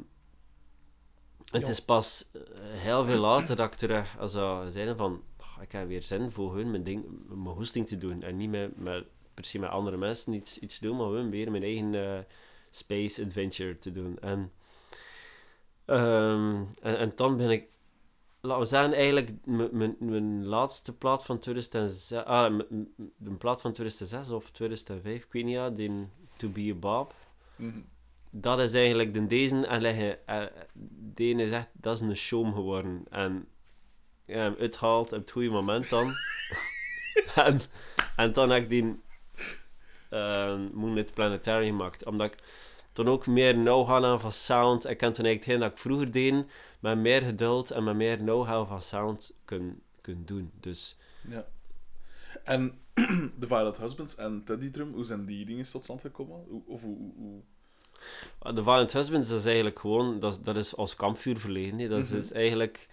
en het is pas eh, heel veel later dat ik terug als ze zeiden van "Oh, ik heb weer zin voor hun mijn, ding, mijn hoesting te doen en niet met, met, per se met andere mensen iets, iets doen, maar weer mijn eigen eh, space adventure te doen. En, ehm, en, en dan ben ik, laten we zeggen, eigenlijk mijn- mijn laatste plaat van 2006, ah, een plaat van 2006 of 2005, ik weet niet, ja, die To Be a Bob Mhm. Dat is eigenlijk de deze en leggen uh, de ene zegt dat is een show geworden. En ja, hem uithaalt op het goede moment dan. <laughs> En, en dan heb ik die uh, Moonlit Planetary gemaakt. Omdat ik toen ook meer know-how aan van sound. Ik kan toen eigenlijk hetgeen dat ik vroeger deed met meer geduld en met meer know-how van sound kunnen kun doen. Dus Ja. En <clears throat> The Violet Husbands en Teddy Drum, hoe zijn die dingen tot stand gekomen? Of hoe... hoe- hoe- The Violent Husbands dat is eigenlijk gewoon, dat, dat is als kampvuur verleden. Dat is, Mhm. is eigenlijk,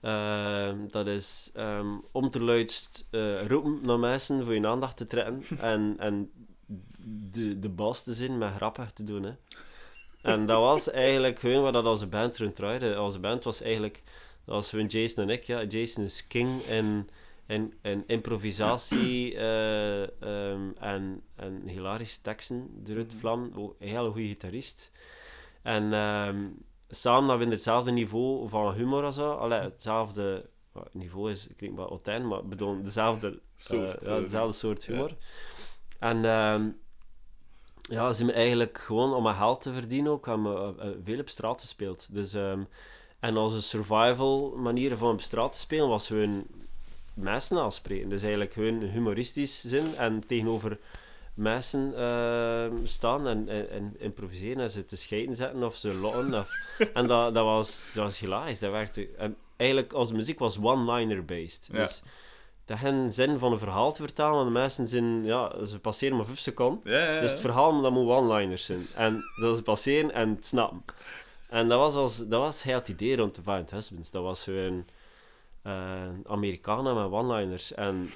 ehm, dat is ehm, om te luidst eh, roepen naar mensen voor je aandacht te trekken <laughs> en, en de, de baas te zijn met grappig te doen. Hè. En dat was eigenlijk gewoon wat dat onze band rond draaide. Onze band was eigenlijk, dat was Jason en ik. Ja. Jason is king en, en, en improvisatie eh, ehm, en, en hilarische teksten eruit vlam. Ook Een hele goede gitarist. En ehm, samen hebben we hetzelfde niveau van humor als zo. Allee, hetzelfde niveau is, ik denk wel Otijn, maar bedoel, dezelfde Soort, eh, ja, eh, dezelfde soort ja. humor. En ehm ja, ze hebben eigenlijk gewoon om mijn geld te verdienen ook, eh, eh, veel op straat gespeeld. Dus, ehm, en onze survival manier van op straat te spelen was gewoon mensen aanspreken. Dus eigenlijk gewoon humoristisch zijn en tegenover mensen ehm, staan en, en, en improviseren en ze te scheiden zetten of ze lotten. Of, <laughs> en dat, dat, was, dat was hilarisch. Dat werkte. En eigenlijk, onze muziek was one-liner based. Ja. Dus dat geen zin van een verhaal te vertellen, want de mensen zijn, ja, ze passeren maar 5 seconden. Ja, ja, ja. Dus het verhaal dat moet one-liners zijn. En dat is passeren en het snappen. En dat was, als, dat was heel het idee rond de Violent Husbands. Dat was gewoon eh Amerikanen met one-liners. En,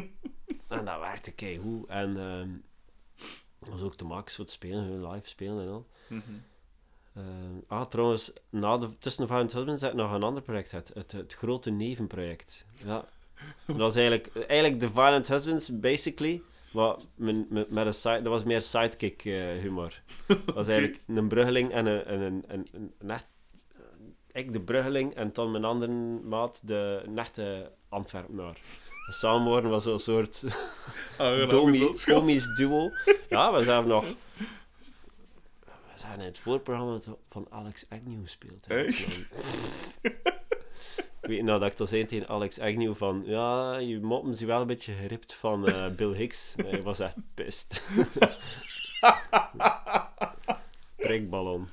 <laughs> en dat werkte keigoed. En ehm, dat was ook te max voor het spelen, live spelen en al. Mhm. Eh, ah, trouwens, na de, tussen de Violent Husbands heb ik nog een ander project gehad. Het, het grote nevenproject. Ja. Dat was eigenlijk, eigenlijk de Violent Husbands, basically. Maar met, met, met een side, dat was meer sidekick eh, humor. Dat was <laughs> eigenlijk een bruggeling en een, en een, een, een, een echt... Ik de bruggeling en dan mijn andere maat de een echte Antwerpenaar. Samen worden was zo'n soort <laughs> gezelschap. komisch duo. Ja, we hebben nog... We en in het voorprogramma van Alex Agnew. Echt? Ik weet nou dat ik zei tegen Alex Agnew van, ja, je moppen zijn wel een beetje geript van eh, Bill Hicks. Hij was echt pist. <laughs> Prikballon.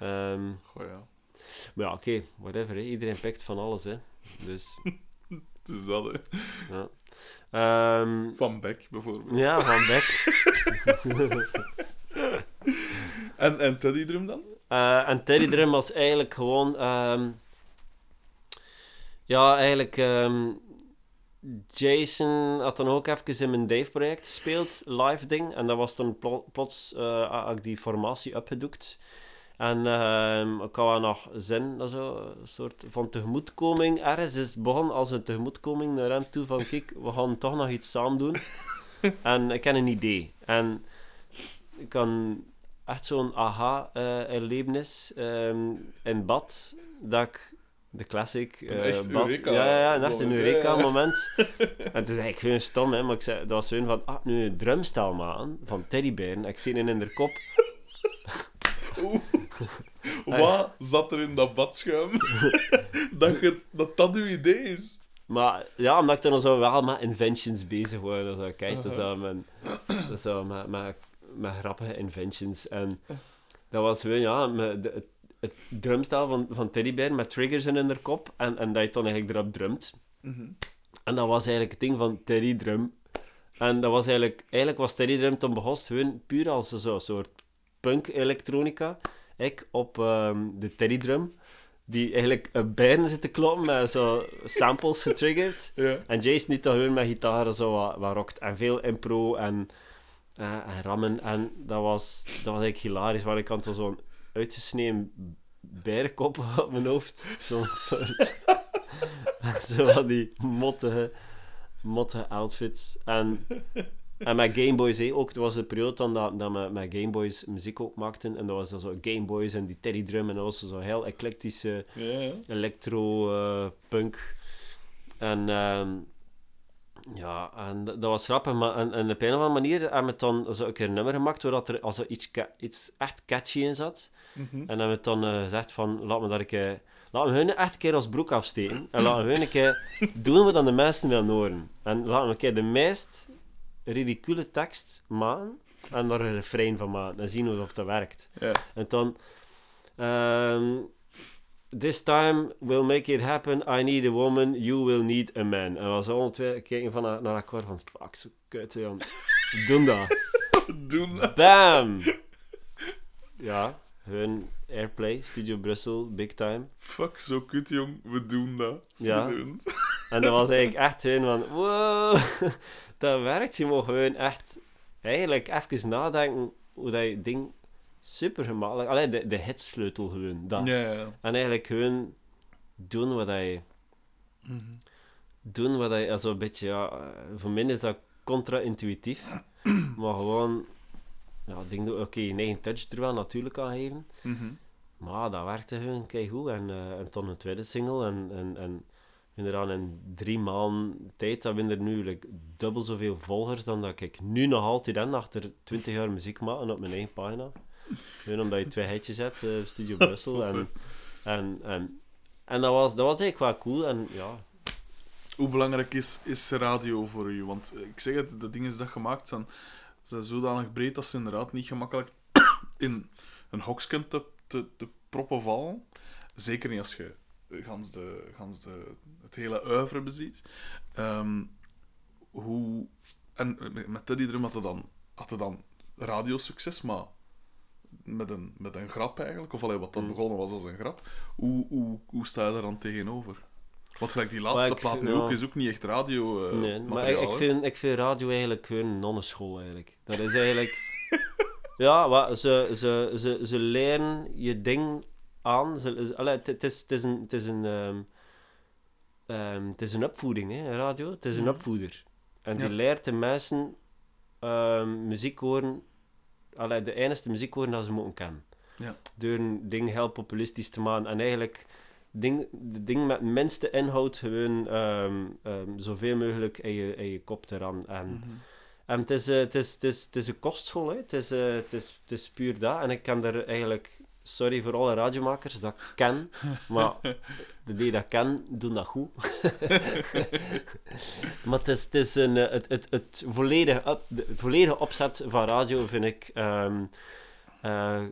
Ehm, Goh, ja. maar ja, oké, whatever. Hè. Iedereen pikt van alles, hè. Dus, <laughs> Het is dat, hè. ja. Ehm, Van Beck, bijvoorbeeld. ja, Van Beck. <laughs> En, en Teddy Drum dan? Eh, en Teddy Drum was eigenlijk gewoon... ehm, ja, eigenlijk... Jason had dan ook even in mijn Dave-project gespeeld, live ding. En dat was dan plo- plots had ik die formatie opgedoekt. En ehm, ik had wel nog zin, dat zo, een soort van tegemoetkoming ergens. Dus het begon als een tegemoetkoming naar hem toe van, kijk, we gaan toch nog iets samen doen. <laughs> en ik heb een idee. En ik kan echt zo'n aha-erlevenis ehm in bad, dat ik de classic Een eh, bad... Ja, ja, ja, een echt een moment. Ja, ja. Eureka-moment. en <laughs> het is eigenlijk gewoon stom, hè, maar ik zei, dat was zo'n van, ah, nu een drumstel maken van teddyberen. Ik in in de kop. Wat zat er in dat badschuim? <laughs> dat, je, dat dat uw idee is? Maar ja, omdat ik dan zo wel met inventions bezig was. Dus, kijk, uh, mijn, dus, zo, met, met, met grappige inventions. En dat was gewoon, ja, met de, het, het drumstel van, van Teddybear met triggers in hun kop. En, en dat je dan eigenlijk erop drumt. En dat was eigenlijk het ding van Teddy Drum. En dat was eigenlijk, eigenlijk was Teddy Drum toen begonnen gewoon puur als zo'n soort punk-elektronica. Ik op ehm, de Teddy Drum, die eigenlijk een bijna zit te kloppen met zo samples getriggerd. <laughs> Ja. En Jason die dan gewoon met gitaren zo wat, wat rockt. En veel impro en, eh, en rammen. En dat was, dat was eigenlijk hilarisch. Want ik had zo'n uitgesneden berenkop <laughs> op mijn hoofd. Zo'n soort... <laughs> zo van die mottige, mottige outfits. En, en met Gameboys ook. Het was een periode dan dat, dat we met Gameboys muziek ook maakten. En dat was dan zo Gameboys en die Teddy Drum. En dat was zo heel eclectische Ja, ja. electro, eh, punk. En ehm, ja, en dat dat was grappig, maar en, en op een of andere manier hebben we dan zo een keer een nummer gemaakt waar dat er also iets, iets echt catchy in zat. Mhm. En hebben we dan eh, gezegd van, laat me dat keer... Laten we hun echt een keer als broek afsteken. En laten we hun een keer <laughs> doen wat dan de mensen willen horen. En laten we een keer de meest ridicule tekst maken en daar een refrein van maken. En zien of dat werkt. En dan... ehm, This time we'll make it happen. I need a woman. You will need a man. En we was allemaal twee kijken van naar, naar elkaar van... Fuck, zo kut, jong. <laughs> Doen dat. Doen dat. Bam! Ja, hun Airplay, Studio Brussel, big time. Fuck, zo kut, jong. We doen dat. Ja. En dat was eigenlijk echt hun van... Wow, dat werkt. Je mag gewoon echt... Eigenlijk even nadenken hoe dat je ding super gemakkelijk... Allee, de, de hitsleutel gewoon. Dat. Ja, ja. En eigenlijk gewoon doen wat hij... Mhm. Doen wat hij... Also een beetje, ja... eh, Voor mij is dat contra-intuïtief. <clears throat> maar gewoon... Ja, ik denk dat oké, je eigen touch er wel natuurlijk aan geven. Mhm. Maar dat werkte gewoon keigoed. En, eh en toen een tweede single. En, en, en inderdaad in drie maanden tijd hebben we er nu like, dubbel zoveel volgers dan dat ik nu nog altijd heb, achter 20 jaar muziek maken op mijn eigen pagina. Gewoon omdat je twee hitjes hebt, eh, Studio <laughs> Brussel. En, en, en, en dat, was, dat was eigenlijk wel cool. En ja, Hoe belangrijk is, is radio voor u? Want eh, ik zeg het, de dingen die dat gemaakt zijn, zijn zodanig breed dat ze inderdaad niet gemakkelijk <coughs> in een hoksken te, te, te proppen vallen. Zeker niet als je eh, gans de, gans de, het hele oeuvre beziet. Ehm, hoe, en met- Teddy Drum had hij dan, had hij dan radiosucces, maar met een, met een grap eigenlijk. Of allee, wat dat Mm. begonnen was als een grap. Hoe, hoe, hoe sta je daar dan tegenover? Want gelijk die laatste ik plaat nu ook is ook niet echt radio eh nee, maar ik, vind, ik vind radio eigenlijk gewoon een nonneschool eigenlijk. Dat is eigenlijk... <laughs> ja, wat, ze, ze, ze, ze leren je ding aan. Ze, ze- allee, het, het is, het is een... Het is een ehm, ehm, het is een opvoeding, hè, radio. Het is een Mhm. opvoeder. En die leert de mensen ehm, muziek horen... Allee, de enige muziek horen dat ze moeten kennen. Ja. Door een ding heel populistisch te maken. En eigenlijk ding, de ding met minste inhoud gewoon ehm, zoveel mogelijk in je, in je kop te rammen. En, Mhm. En het is, eh, het is, het is, het is een kostschool, hè. Het, is, eh, het, is, het is puur dat. En ik kan er eigenlijk... Sorry voor alle radiomakers dat ik ken, maar <laughs> de die dat ken, doen dat goed. <laughs> maar het is, het is een, eh, het, het, het, volledige, op- de- het volledige opzet van radio vind ik ehm, eh,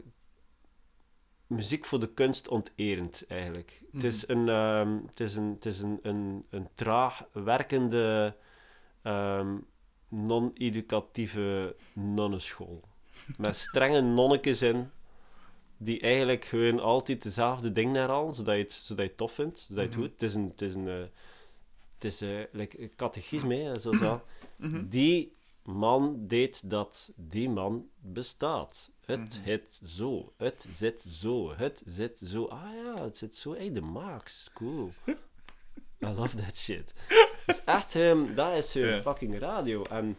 muziek voor de kunst onterend, eigenlijk. Het is een, ehm, het is een, het is een, een, een traag werkende, ehm, non-educatieve nonnenschool. Met strenge nonnetjes in, die eigenlijk gewoon altijd dezelfde dingen herhalen, zodat je het, zodat je het tof vindt, zodat je het Mhm. goed. Het is een, het is een, eh, het is eh, like een catechisme, hè, zoals. <clears throat> Mhm. Die man deed dat, die man bestaat. Het Mhm. het zo, het zit zo, het zit zo. Ah ja, het zit zo. Hey, de Max, cool. <laughs> I love that shit. Dat is echt hem, dat is hun fucking radio. En,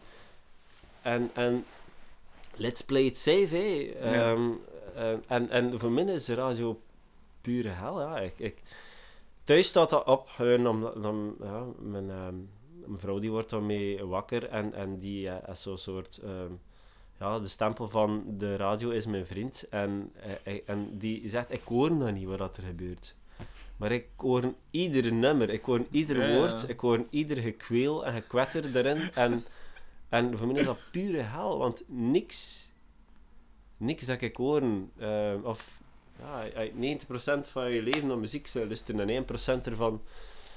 en, en let's play it safe, hè. Ja. Ehm, en, en, voor mij is radio pure hel, ja. Ik, ik, thuis staat dat op, gewoon omdat dan, ja, mijn, ehm, mijn vrouw die wordt daarmee wakker en, en die eh, is zo'n soort... ehm, ja, de stempel van de radio is mijn vriend. En, eh, en die zegt, ik hoor nog niet wat er gebeurt. Maar ik hoor ieder nummer, ik hoor ieder ja. woord, ik hoor ieder gekweel en gekwetter erin. En, en voor mij is dat pure hel, want niks, niks dat ik hoor, eh, of ja, uit 90% van je leven naar muziek zou luisteren en 1% ervan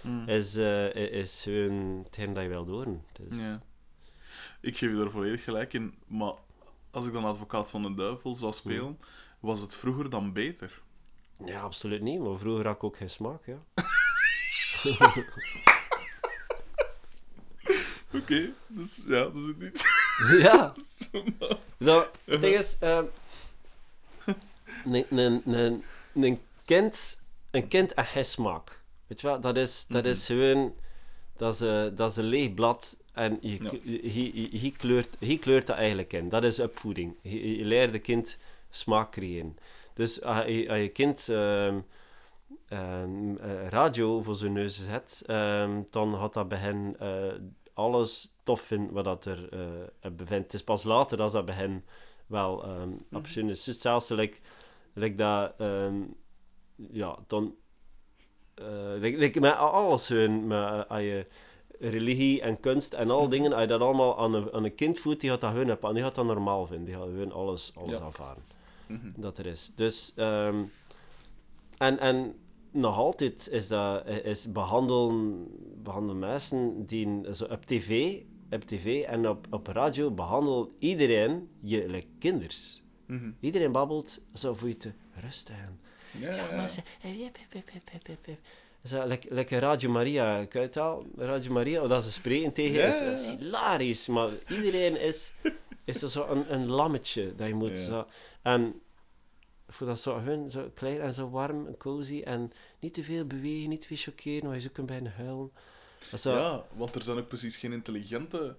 Mm. is, eh, is gewoon hetgeen dat je wilt horen. Dus, Ja. Ik geef je daar volledig gelijk in, maar als ik dan advocaat van de duivel zou spelen, was het vroeger dan beter. Ja, absoluut niet. Maar vroeger had ik ook geen smaak, ja. <laughs> Oké, dus ja, dat is het niet. <laughs> ja. <laughs> <laughs> Nou, het ding is... ehm, <laughs> Een kind... Een kind geen smaak. Weet je wel? Dat is, dat is gewoon... Dat is, een- dat is een leeg blad en je, Ja. je, je, je kleurt, je kleurt dat eigenlijk in. Dat is opvoeding. Je, je leert de kind smaak creëren. Dus als je, als je kind ehm, ehm, eh, radio voor zijn neus zet, dan gaat dat bij hen eh, alles tof vinden wat dat er eh bevindt. Het is pas later als dat bij hen wel ehm option is. Dus zelfs like, like dat, ehm, ja, dan, eh like, like met alles hun, met, eh, als je religie en kunst en al dingen, als je dat allemaal aan een, aan een kind voedt, die gaat dat hun en die gaat dat normaal vinden. Die gaat hun alles, alles Ja. aanvaren Mhm. dat er is. Dus, ehm, en, en nog altijd is dat is behandelen, behandelen mensen die zo op tv, op tv en op, op radio behandelt iedereen je like kinders. Mhm. Iedereen babbelt zo voor je te rusten. Ja, Ja, maar ze... eh. Zo, like, like Radio Maria, kan je het al? Radio Maria, dat ze spreken tegen, Ja, is, is hilarisch. Maar iedereen is, is er zo een, een lammetje dat je moet zo... En voor dat zo, hun, zo klein en zo warm en cozy en niet te veel bewegen, niet te veel chockeren, maar je zoekt bijna huilen. Zo, Ja, want er zijn ook precies geen intelligente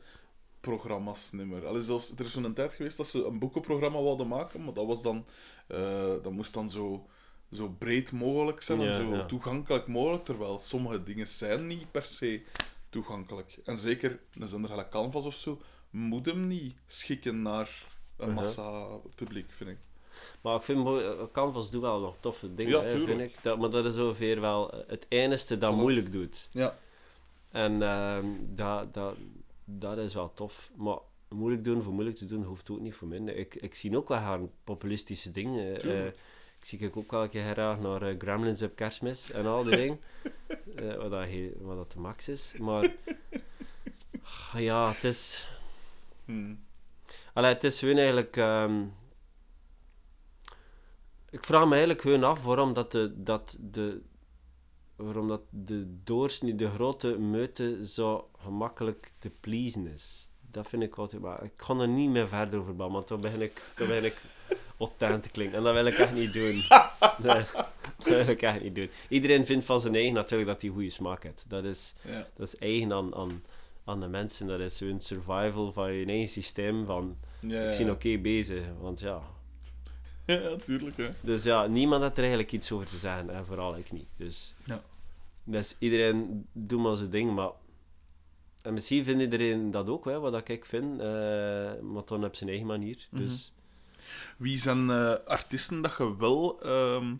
programma's nimmer. Allee, zelfs, er is zo'n tijd geweest dat ze een boekenprogramma wilden maken, maar dat was dan... eh, dat moest dan zo, zo breed mogelijk zijn Ja, en zo ja. toegankelijk mogelijk, terwijl sommige dingen zijn niet per se toegankelijk. En zeker een zender gelijk Canvas of zo, moet hem niet schikken naar een Uh-huh. massa publiek, vind ik. Maar ik vind eh, Canvas doet wel nog toffe dingen, Ja, hè, vind ik. Dat, maar dat is ongeveer wel eh, het enige dat moeilijk doet. Ja. En ehm, dat, dat, dat is wel tof. Maar moeilijk doen voor moeilijk te doen hoeft ook niet voor mij. Ik, ik zie ook wel haar populistische dingen. Eh, ik zie ook wel een keer graag naar Gremlins op kerstmis en al die <laughs> dingen. Wat, dat, wat dat de max is. Maar <laughs> ja, het is... Hm. Allee, het is gewoon eigenlijk... ehm, ik vraag me eigenlijk gewoon af waarom dat de, dat de, waarom dat de doorsnee, de grote meute, zo gemakkelijk te pleasen is. Dat vind ik altijd... Maar ik kan er niet meer verder over babbelen, want dan begin ik, dan begin ik <laughs> te klinken. En dat wil ik echt niet doen. <laughs> Nee, dat wil ik echt niet doen. Iedereen vindt van zijn eigen natuurlijk dat hij goede smaak heeft. Dat is, Ja. dat is eigen aan, aan, aan de mensen. Dat is hun survival van je eigen systeem. Van, Ja, ik zie oké bezig, want ja... <laughs> Ja, tuurlijk, hè. Dus ja, niemand had er eigenlijk iets over te zeggen, en vooral ik niet. Dus, Ja. dus iedereen doet maar zijn ding, maar en misschien vindt iedereen dat ook, hè, wat ik vind. eh, maar dan op zijn eigen manier. Mhm. Dus Wie zijn eh, artiesten dat je wel, ehm,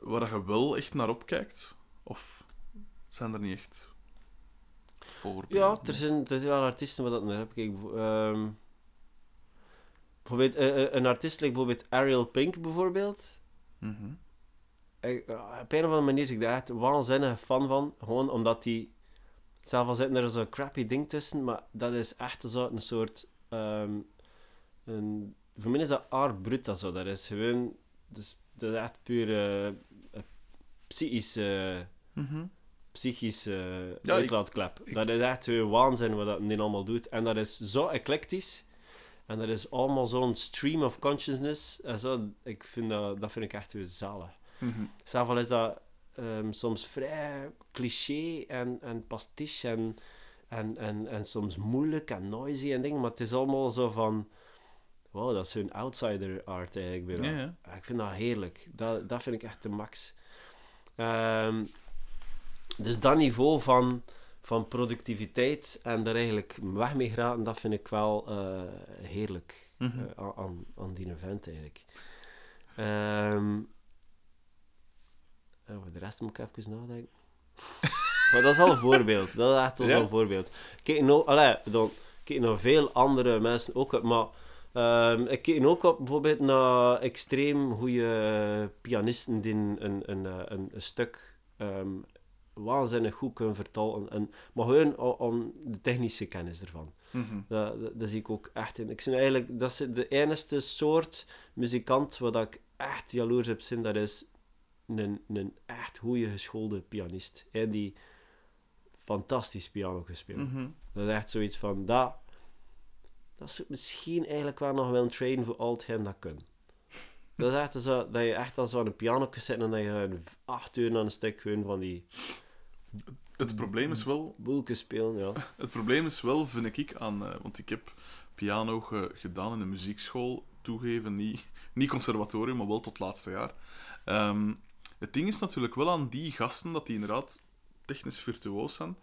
waar dat je wel echt naar opkijkt? Of zijn er niet echt voorbeelden? ja, er zijn, er zijn wel artiesten waar dat naar heb. Kijk, ehm, bijvoorbeeld, eh, eh, een artiest like bijvoorbeeld Ariel Pink bijvoorbeeld. Mhm. Ik, eh, op een of andere manier is ik daar echt waanzinnig fan van. Gewoon omdat die... Zelf al zit er zo'n crappy ding tussen, maar dat is echt zo een soort... ehm, een, voor mij is dat art brut, dat zo. Dat is gewoon... Dus, dat is echt puur psychische... Mhm. psychische Ja, uitlaatklep. ik- Dat is echt weer waanzin wat dat ding allemaal doet. En dat is zo eclectisch. En dat is allemaal zo'n stream of consciousness. En zo, ik vind dat, dat vind ik echt weer zalig. Al is dat ehm, soms vrij cliché en, en pastiche en, en, en, en soms moeilijk en noisy en dingen, maar het is allemaal zo van... Wow, dat is zo'n outsider art eigenlijk. bijna. Ja, ja. Ja, Ik vind dat heerlijk. Dat, dat vind ik echt de max. Ehm, dus dat niveau van, van productiviteit en daar eigenlijk weg mee geraken, dat vind ik wel eh, heerlijk eh, aan- aan, aan die event eigenlijk. En voor de rest moet ik even nadenken. <laughs> maar dat is al een voorbeeld. Dat is echt al Ja? zo'n voorbeeld. Kijk, nou, allee, dan, kijk naar veel andere mensen ook, maar ehm, ik kijk ook op bijvoorbeeld naar extreem goede pianisten die een, een, een, een, een stuk ehm, waanzinnig goed kunnen vertalen. En, maar gewoon om de technische kennis ervan. Mhm. Dat, dat, dat zie ik ook echt in. Ik vind eigenlijk, dat is de enige soort muzikant waar dat ik echt jaloers op zin, dat is een, een echt goede geschoolde pianist. En die fantastisch piano gespeeld. Mhm. Dat is echt zoiets van, dat, dat is misschien eigenlijk wel nog wel een train voor al hen dat kunnen. Dat is echt zo, dat je echt als aan een piano kunt zitten en dat je acht uur aan een stuk gewoon van die Het probleem is wel, boelken spelen, ja. <laughs> het probleem is wel, vind ik, aan, eh, want ik heb piano ge- gedaan in de muziekschool, toegeven, niet, <laughs> niet conservatorium, maar wel tot laatste jaar. Ehm, het ding is natuurlijk wel aan die gasten dat die inderdaad technisch virtuoos zijn,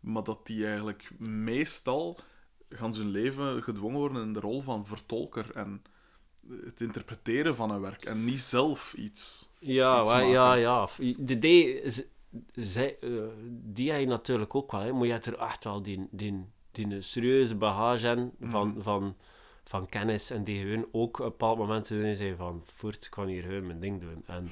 maar dat die eigenlijk meestal gaan zijn leven gedwongen worden in de rol van vertolker en het interpreteren van een werk en niet zelf iets. Ja, iets ja, ja. De D, is- zij, eh, die heb je natuurlijk ook wel, hè. maar je hebt er echt wel die, die, die serieuze bagage in van, Mhm. van, van kennis en die gewoon ook op een bepaald moment zijn van, voort, ik kan hier gewoon mijn ding doen. En,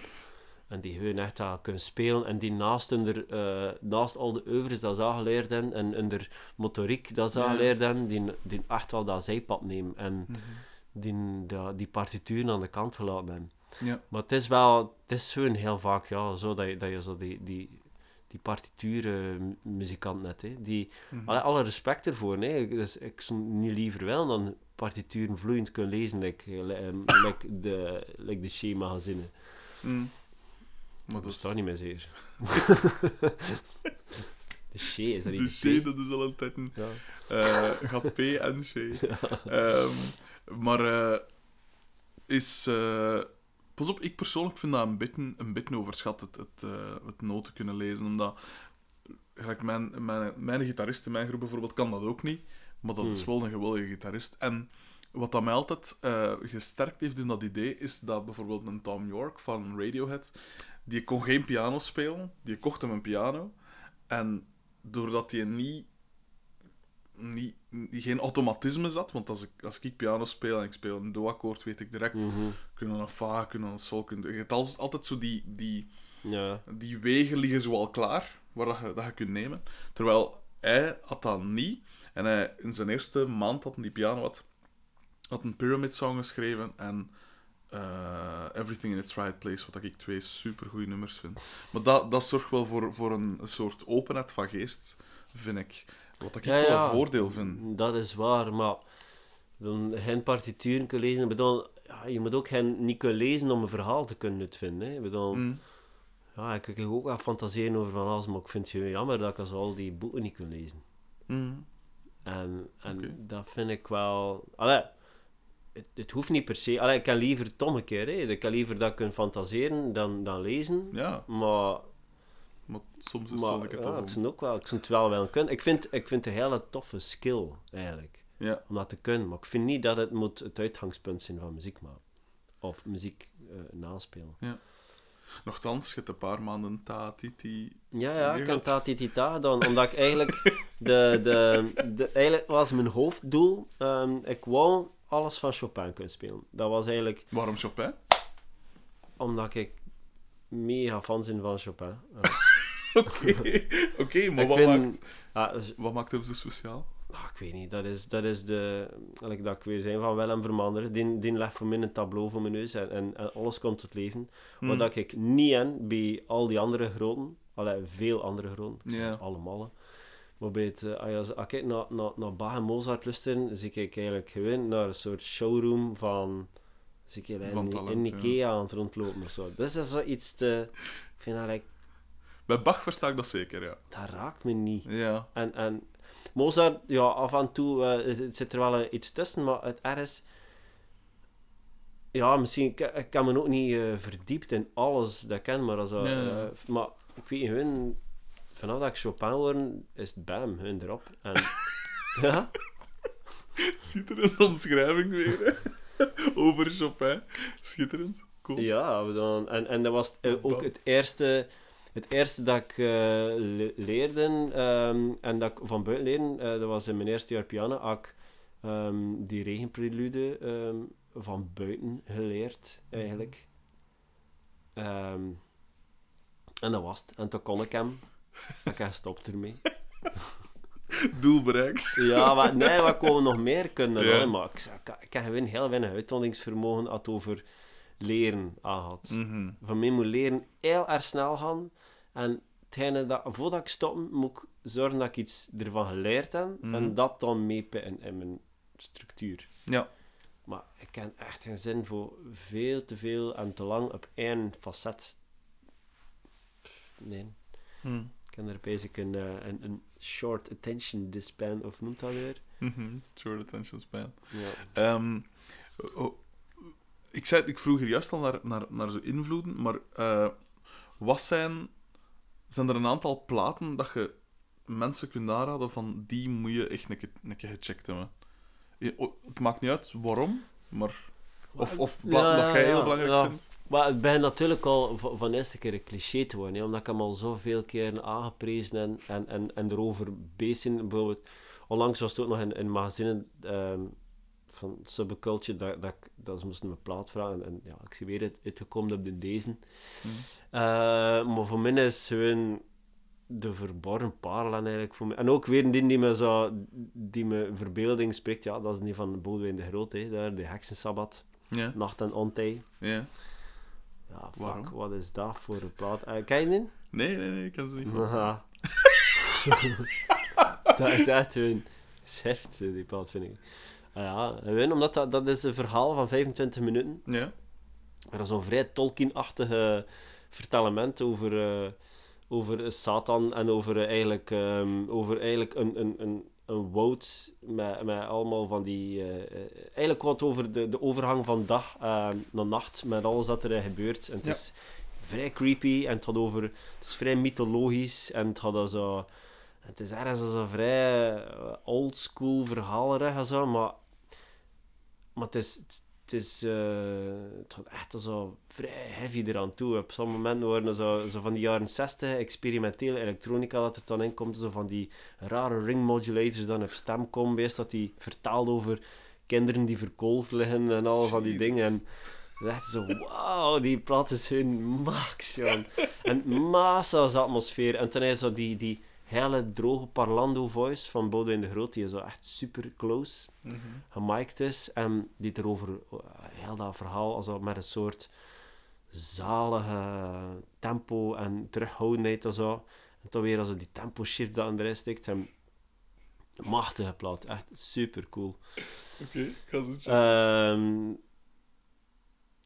en die gewoon echt wel kunnen spelen en die naast, hun, eh, naast al de oeuvres dat ze al geleerd hebben en hun motoriek dat ze al geleerd hebben, die, die echt wel dat zijpad nemen en die, die, die partituren aan de kant gelaten hebben. Ja. Maar het is wel, het is gewoon heel vaak ja, zo dat je, dat je zo die, die, die partiturenmuzikant net, hè, die, Mhm. alle, alle respect ervoor, nee, dus ik zou niet liever wel dan partituren vloeiend kunnen lezen, like, eh, ehm, <laughs> like de, like de schema-gezinnen. Mm. Maar Dat staat niet meer zeer. <laughs> de C, is dat niet de C, dat is al altijd een... Ja. eh gaat P en C. <laughs> Ehm, maar eh, is... pas op, ik persoonlijk vind dat een beetje, een beetje overschat, het, het, eh, het noten kunnen lezen. Omdat, gelijk mijn, mijn, mijn gitarist in mijn groep bijvoorbeeld kan dat ook niet. Maar dat is Hmm. wel een geweldige gitarist. En wat dat mij altijd eh, gesterkt heeft in dat idee, is dat bijvoorbeeld een Tom York van Radiohead, die kon geen piano spelen, die kocht hem een piano. En doordat hij niet, niet, geen automatisme zat, want als ik, als ik piano speel en ik speel een do-akkoord, weet ik direct, Mhm. kunnen een fa, kunnen een sol, kunnen... Je hebt altijd zo die, die, Ja. die wegen liggen zo al klaar, waar dat je, dat je kunt nemen. Terwijl hij had dat niet. En hij, in zijn eerste maand dat hij die piano had, had een Pyramid Song geschreven en eh, Everything in its Right Place, wat ik twee supergoeie nummers vind. Maar dat, dat zorgt wel voor, voor een, soort openheid van geest, vind ik. Wat ik Ja, wel ja. een voordeel vind. Dat is waar, maar dan geen partituren kunnen lezen. Bedoel, ja, je moet ook geen, niet kunnen lezen om een verhaal te kunnen uitvinden. Hè. Bedoel, Mm. ja, ik kan ook wel fantaseren over van alles, maar ik vind het jammer dat ik als al die boeken niet kan lezen. Mm. En, en dat vind ik wel... Allee, het, het hoeft niet per se... Allee, ik kan liever het omgekeerd. Hè. Ik kan liever dat kunnen fantaseren dan, dan lezen. Ja. Maar Maar soms is het wel ja, ik zou ook wel, ik zou het wel wel kunnen. Ik vind, ik vind het een hele toffe skill, eigenlijk. Ja. Om dat te kunnen. Maar ik vind niet dat het moet het uitgangspunt zijn van muziek maken. Of muziek eh, naspelen. Nochtans, je hebt een paar maanden ta-ti-ti. Ja, ja, ik heb gaat- Tatitita gedaan, omdat ik eigenlijk... <laughs> De, de, de, eigenlijk was mijn hoofddoel... ehm, ik wou alles van Chopin kunnen spelen. Dat was eigenlijk Waarom Chopin? omdat ik mega fan ben van Chopin. Ja. <laughs> <laughs> Oké, Oké, maar ik wat, vind... maakt, ja, dus- wat maakt hem zo speciaal? ah, ik weet niet, dat is, dat is de... Like dat ik weer zijn van Willem Vermanderen. Die, die legt voor mij een tableau voor mijn neus en, en, en alles komt tot leven. Hmm. Wat dat ik niet en bij al die andere groten. Allee, veel andere groten. Ja. Allemaal. Maar bij het, eh, als je- als ik naar, naar, naar Bach en Mozart luisteren, zie ik eigenlijk gewoon naar een soort showroom van... Zie ik Van in, talent, in ja. Ikea aan het rondlopen of zo. Dus dat is zoiets te... Ik vind dat, like, Bij Bach versta ik dat zeker, ja. dat raakt me niet. Ja. En, en Mozart, ja, af en toe eh, zit er wel iets tussen, maar het ergens... Ja, misschien... Ik, ik heb me ook niet eh, verdiept in alles dat ik ken, maar, ja. eh, maar ik weet gewoon... Vanaf dat ik Chopin hoor, is het bam, hun erop. En, <laughs> ja, Schitterende omschrijving weer, hè. <laughs> Over Chopin. Schitterend. Cool. ja dan, en, en dat was ook het eerste... Het eerste dat ik eh, le- leerde, ehm, en dat ik van buiten leerde, eh, dat was in mijn eerste jaar piano, had ik ehm, die regenprelude ehm, van buiten geleerd, eigenlijk. En dat was het. En toen kon ik hem. En ik gestopt ermee. <laughs> Doel bereikt. Ja, maar, nee, wat <laughs> we nog meer kunnen? Ja. Maar ik, ik, ik heb heel weinig uithoudingsvermogen het over leren aangehad. Mhm. Van mij moet leren heel erg snel gaan. En dat, voordat ik stop, moet ik zorgen dat ik iets ervan geleerd heb. Mhm. En dat dan meepikken in mijn structuur. Ja. Maar ik heb echt geen zin voor veel te veel en te lang op één facet. Nee. Mhm. Ik heb er basic een, eh, een, een short attention span, of noemt dat weer? Mhm. Short attention span. Ja. Oh, ik, zei, ik vroeg er juist al naar, naar, naar zo invloeden, maar eh, wat zijn, zijn er een aantal platen dat je mensen kunt aanraden van die moet je echt een keer, een keer gecheckt hebben? Het maakt niet uit waarom, maar... Of, of Ja, dat jij heel belangrijk vindt. Maar het begint natuurlijk al va- van de eerste keer een cliché te worden, hè, omdat ik hem al zoveel keer aangeprezen en, en, en, en erover bezig ben. Bijvoorbeeld, onlangs was het ook nog in, in magazine ehm, van Subculture dat, dat, dat ze moesten me plaat vragen. En, ja, ik zie weer het, het gekomen op de deze. Mhm. Eh, maar voor mij is gewoon de verborgen parelen eigenlijk voor mij. En ook weer die die me, zo, die me verbeelding spreekt, ja, dat is die van Boudewijn de Groot, hè, daar, de Heksensabbat, Ja, Nacht en Ontij. ja. Ja, fuck, Waarom? wat is dat voor een plaat? Uh, ken je die? Nee, nee, nee, ik kan ze niet <laughs> <laughs> dat is echt een schrift, die plaat, vind ik. Ah ja, gewoon omdat dat, dat is een verhaal van 25 minuten. Ja. Maar dat is zo'n vrij Tolkien-achtige vertellement over, eh, over Satan en over, eh, eigenlijk, ehm, over eigenlijk een, een, een, een woud met, met allemaal van die... eh, eigenlijk wat over de, de overgang van dag naar nacht met alles dat er gebeurt. En het Ja. is vrij creepy en het gaat over... Het is vrij mythologisch en het gaat dan zo... Het is ergens zo vrij eh, oldschool verhalerig en zo, maar... Maar het is... Het is... eh, het gaat echt zo vrij heavy eraan toe. Op sommige momenten worden zo, zo van die jaren 60 experimentele elektronica dat er dan in komt. Zo van die rare ring modulators dan op stem komen. Wees dat die vertaald over kinderen die verkoeld liggen en al van die dingen. En is zo, wauw, die plaat is hun max, Jan. En massa's atmosfeer. En ten eerste zo die, die hele droge parlando voice van Boudewijn de Groot, die zo echt super close gemiked is. En die het erover, eh, heel dat verhaal, also met een soort zalige tempo en terughoudendheid en zo. En dan weer als die tempo shift dat erin steekt. En een machtige plaat, echt super cool. Oké, ik ga ze checken. Ehm,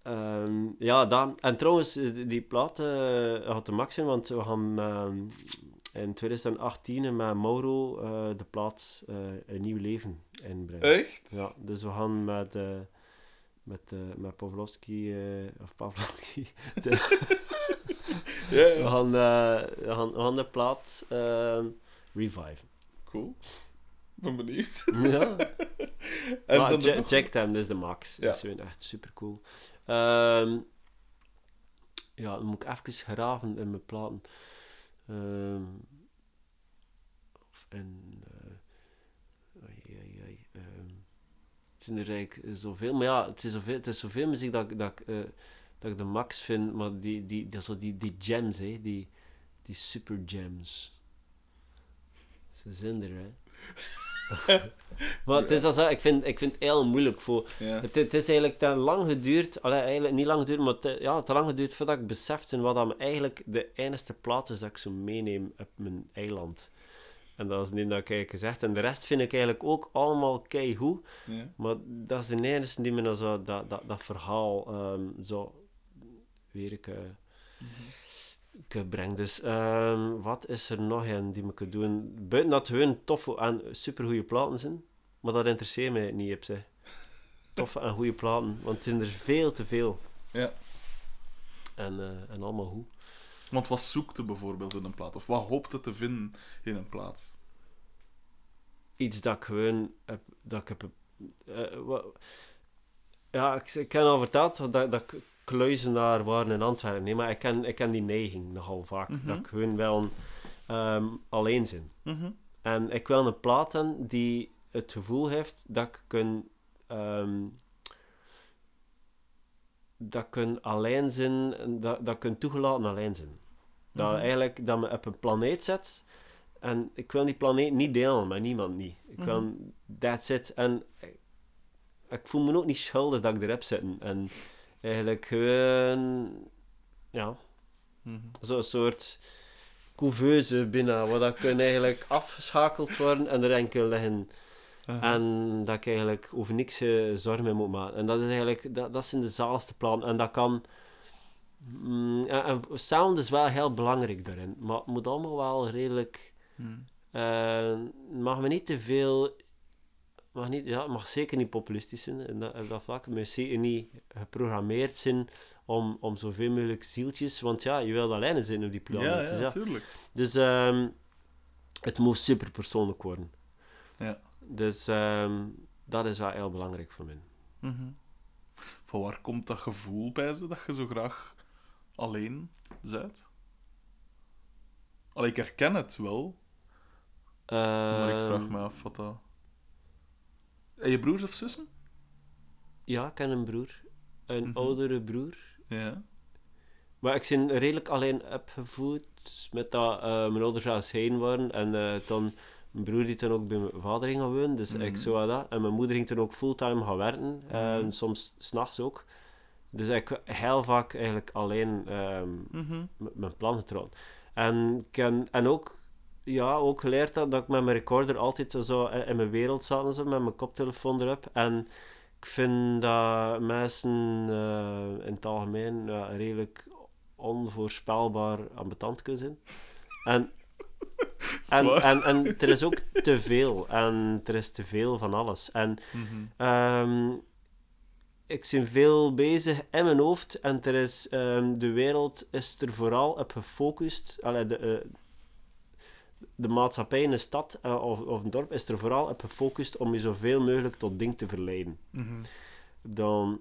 ehm, ja, dat. En trouwens, eh, die- plaat eh, had de max in, want we gaan ehm, in 2018 met Mauro eh, de plaat eh, Een Nieuw Leven inbrengen. Echt? Ja, dus we gaan met, eh met, eh met Pavlovski, eh, of Pavlovski, <laughs> de, <laughs> Ja, We gaan, eh, we gaan, we gaan de plaat reviven. Cool. Ben benieuwd. <laughs> Ja. En Maar check, nog- check hem, dus de max. Ja. Dat is echt super cool. Ehm, ja, dan moet ik even graven in mijn platen. Of en. eh oei, oei, oei, ehm, het zijn er eigenlijk zoveel, maar ja, het is zoveel, het is zoveel muziek dat, ik- dat, ik, eh, dat ik de max vind, maar die, die, dat zo die, die gems, hè, die, die super gems. Ze zijn er, hè. Maar het is dat zo, ik vind, ik vind het heel moeilijk voor. Ja. Het, het is eigenlijk te lang geduurd, allee, eigenlijk niet lang geduurd, maar te, ja, te lang geduurd voordat ik besefte wat dat eigenlijk de enige plaat is dat ik zo meeneem op mijn eiland. En dat is niet dat ik eigenlijk gezegd. En de rest vind ik eigenlijk ook allemaal keigoed. Ja. Maar dat is de enige die me nou zo dat, dat, dat verhaal ehm, zo weer ik, ik breng. Dus ehm, wat is er nog een die me kan doen? Buiten dat hun toffe en supergoeie platen zijn, maar dat interesseert mij niet op zich. <laughs> Toffe en goede platen, want het zijn er veel te veel. Ja. En, eh, en allemaal goed. Want wat zoekte bijvoorbeeld in een plaat? Of wat hoopte te vinden in een plaat? Iets dat ik gewoon heb, dat ik heb eh, ja, ik, ik heb al verteld dat, dat ik kluizenaar waren in Antwerpen. Nee, maar ik ken, ik ken die neiging nogal vaak. Mhm. Dat ik gewoon wel ehm, alleen ben. Mhm. En ik wil een plaat hebben die het gevoel heeft dat ik kan... ehm, dat kan alleen zijn, dat, dat ik kan toegelaten alleen zijn. Dat Mhm. eigenlijk dat me op een planeet zet en ik wil die planeet niet delen met niemand niet. Ik wil, that's it. En ik, ik voel me ook niet schuldig dat ik er heb zitten. En eigenlijk gewoon, ja, Mhm. zo'n soort couveuse binnen, waar dat kan eigenlijk <laughs> afgeschakeld worden en er enkel liggen. En dat ik eigenlijk over niks eh, zorgen meer moet maken. En dat is eigenlijk, dat, dat zijn de zaligste plannen. En dat kan... Mm, en, en sound is wel heel belangrijk daarin. Maar het moet allemaal wel redelijk... Eh, het mag me niet te veel... Mag niet, ja, het mag zeker niet populistisch zijn in dat, in dat vlak. Maar zeker niet geprogrammeerd zijn om, om zoveel mogelijk zieltjes... Want ja, je wil alleen zijn op die planeet. Ja, dus ja, ja. natuurlijk. Dus ehm, het moet super persoonlijk worden. Ja. Dus ehm, dat is wel heel belangrijk voor mij. Mhm. Van waar komt dat gevoel bij ze dat je zo graag alleen bent? Allee, ik herken het wel, maar ik vraag Ehm, me af wat dat... En je broers of zussen? Ja, ik ken een broer. Een Mhm. oudere broer. Ja. Maar ik ben redelijk alleen opgevoed. Met dat eh, mijn ouders eens heen waren. En eh dan mijn broer die toen ook bij mijn vader ging gaan wonen. Dus Mhm. ik zo had dat. En mijn moeder ging toen ook fulltime gaan werken. En Mhm. soms s'nachts ook. Dus ik heel vaak eigenlijk alleen ehm, Mhm. m- mijn plan getrokken. En, ken- en ook, ja, ook geleerd dat, dat ik met mijn recorder altijd zo in in mijn wereld zat, en zo, met mijn koptelefoon erop. En ik vind dat mensen eh, in het algemeen ja, redelijk onvoorspelbaar ambetant kunnen zijn. En, <laughs> en, en er is ook te veel. En er is te veel van alles. En Mhm. Ehm, ik ben veel bezig in mijn hoofd en er is, ehm, de wereld is er vooral op gefocust. Allee, de, eh, de maatschappij in een stad eh, of, of een dorp is er vooral op gefocust om je zoveel mogelijk tot ding te verleiden. Mhm. Dan,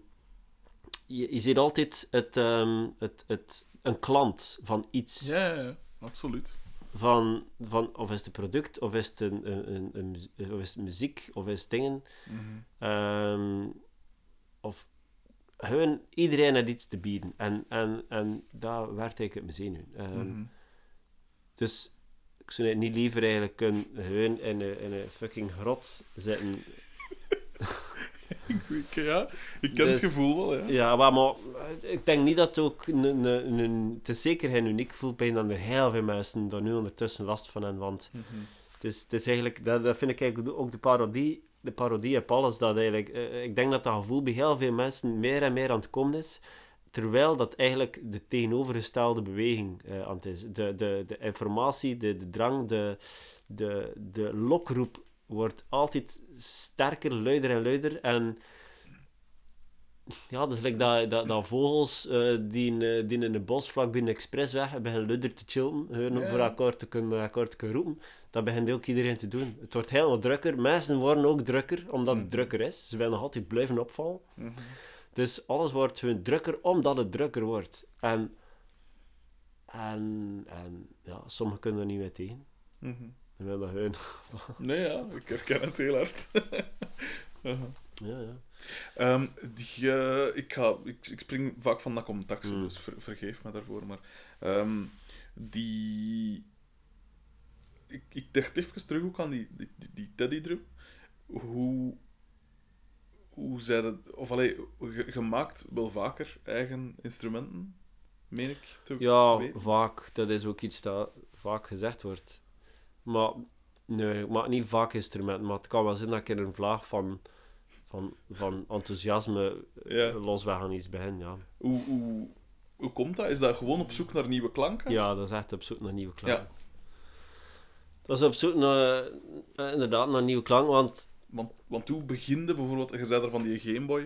je, je ziet altijd het, ehm, het, het, een klant van iets. Ja, absoluut. Van, van, of is het een product, of is het, een, een, een, of is het muziek, of is het dingen. Mhm. Ehm, of gewoon iedereen had iets te bieden. En, en, en dat werd eigenlijk het mijn zenuw. Ehm, Mhm. Dus ik zou het niet liever eigenlijk kunnen gewoon in een, in een fucking grot zitten. <laughs> Ik- Ja, ik ken Dus- het gevoel wel, ja. Ja, maar, maar ik denk niet dat het ook... Een, een, een- het is zeker geen uniek gevoel. Dat er heel veel mensen daar nu ondertussen last van hebben. Want Mhm. het is, het is eigenlijk... Dat, dat vind ik eigenlijk ook de parodie... De parodie op alles. Dat eigenlijk, eh, ik denk dat dat gevoel bij heel veel mensen meer en meer aan het komen is. Terwijl dat eigenlijk de tegenovergestelde beweging eh, aan het is. De, de, de informatie, de, de drang, de, de, de lokroep wordt altijd sterker, luider en luider. En ja, dus like dat, dat, dat vogels eh, die, in, eh, die in een bos vlak bij een expressweg beginnen luider te chillen, gewoon Ja. voor elkaar te kunnen, elkaar te kunnen roepen. Dat begint ook iedereen te doen. Het wordt helemaal drukker. Mensen worden ook drukker, omdat het Mhm. drukker is. Ze willen nog altijd blijven opvallen. Mhm. Dus alles wordt gewoon drukker, omdat het drukker wordt. En, en, en ja, sommigen kunnen er niet mee tegen. Mhm. Ze willen gewoon... <laughs> Nee, ja, ik herken het heel hard. <laughs> Ja, ja. Ehm, die, eh, ik, ga, ik, ik spring vaak van dat contact, Mm. dus ver- vergeef me daarvoor. Maar ehm, die. Ik, ik dacht even terug ook aan die, die, die, die teddydrum. Hoe. Hoe zij dat. Of allee, je, je maakt wel vaker eigen instrumenten, meen ik te Ja, weten. vaak. Dat is ook iets dat vaak gezegd wordt. Maar nee, ik maak niet vaak instrumenten. Maar het kan wel zijn dat ik in een vlaag van, van, van enthousiasme Ja. losweg aan iets begin. Ja. Hoe, hoe, hoe komt dat? Is dat gewoon op zoek naar nieuwe klanken? ja, dat is echt op zoek naar nieuwe klanken. Ja. Dat is op zoek naar, eh, inderdaad, naar nieuwe klanken. Want Want, want hoe beginde bijvoorbeeld, je zei er van die Game Boy,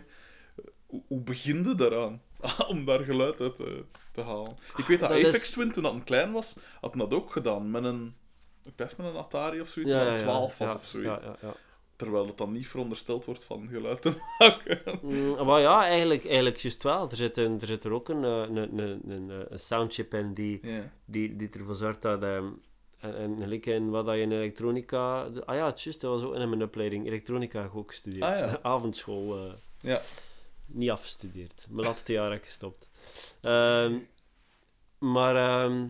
eh, hoe, hoe beginde daaraan? <laughs> Om daar geluid uit te, te halen. Ik weet dat, Dat is- Apex Twin, toen dat een klein was, had dat ook gedaan. Met een, ik best met een Atari of zoiets, ja, een ja, 12 was of zoiets. Ja, ja, ja. Terwijl het dan niet verondersteld wordt van geluid te <laughs> maken. Mm, maar ja, eigenlijk, eigenlijk juist wel. Er zit, een, er zit er ook een, eh, een, een, een, eh, een soundchip in die, die, die ervoor zorgt dat... ehm, en, en gelijk in wat je in elektronica... Ah ja, het juist, dat was ook in mijn opleiding. Elektronica heb ik ook gestudeerd. Ah, ja. <laughs> Avondschool. eh, Ja. Niet afgestudeerd. Mijn laatste jaar heb ik gestopt. Ehm, maar... ehm,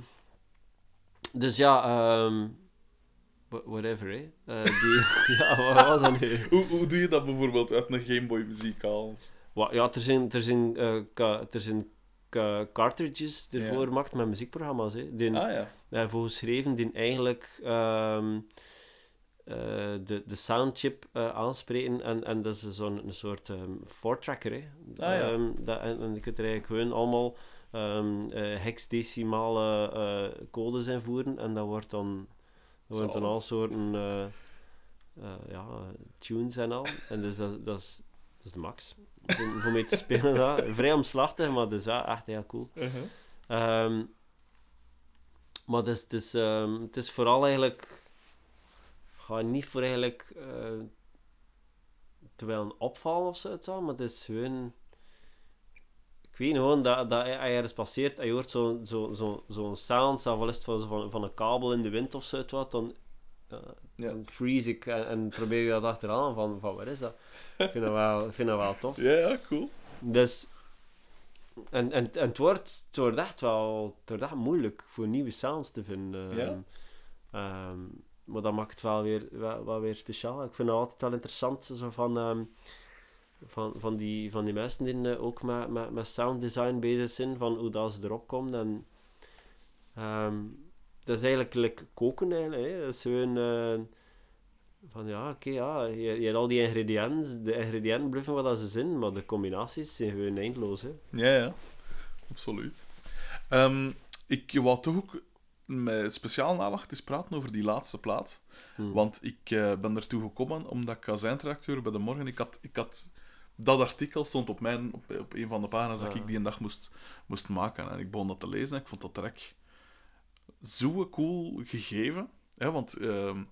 dus ja... ehm, wha- whatever, hè. Eh, die, <laughs> ja, wat was dat nu? Hoe, hoe doe je dat bijvoorbeeld uit een Game Boy muziek halen? Ja, er zijn, er zijn, eh, er zijn cartridges ervoor Ja. gemaakt met muziekprogramma's. Hè, die, Ah ja. eh, voor geschreven die eigenlijk ehm, eh, de, de soundchip eh, aanspreken. En, en dat is zo'n een soort ehm four-tracker. Hè. Ah, ja. Ehm, dat, en, en je kunt er eigenlijk gewoon allemaal ehm eh, hexdecimale eh, codes invoeren. En dat wordt dan, dat wordt dan al soorten eh, eh, ja, tunes en al. En dus dat, dat, is, is de max. Voor, voor mij te spelen. <laughs> Ja. Vrij omslachtig, maar dat is wel echt heel cool. Ehm, maar het is, het, is, ehm, het is vooral eigenlijk... Ga niet voor eigenlijk... eh terwijl een opval of zo, maar het is gewoon... Ik weet gewoon dat, dat als je ergens passeert en je hoort zo'n zo, zo, zo'n sound, zelfs van, zo van, van een kabel in de wind of zo, dan, eh, Ja. dan freeze ik en, en probeer je dat achteraan van, van waar is dat? Ik vind dat wel, ik vind dat wel tof. Ja, ja, cool. Dus, en, en, en het, wordt, het wordt echt wel het wordt echt moeilijk voor nieuwe sounds te vinden. Ja? Ehm, ehm, maar dat maakt het wel weer, wel, wel weer speciaal. Ik vind het altijd wel interessant, zo van, ehm, van, van, die, van die mensen die eh, ook met, met, met sound design bezig zijn, van hoe dat ze erop komen. En, dat is eigenlijk like koken, eigenlijk. Hè. Dat is gewoon... eh, van ja, oké, ja, je, je hebt al die ingrediënten, de ingrediënten bluffen wat dat ze zijn, maar de combinaties zijn gewoon eindeloos. Hè. Ja, ja. Absoluut. Ehm, ik wou toch ook met speciaal aandacht eens praten over die laatste plaat. Hmm. Want ik eh, ben ertoe gekomen omdat ik als eindredacteur bij De Morgen... Ik had, ik had... Dat artikel stond op, mijn, op, op een van de pagina's dat Ah. ik die een dag moest, moest maken. En ik begon dat te lezen en ik vond dat direct zo cool gegeven. Hè, want ehm,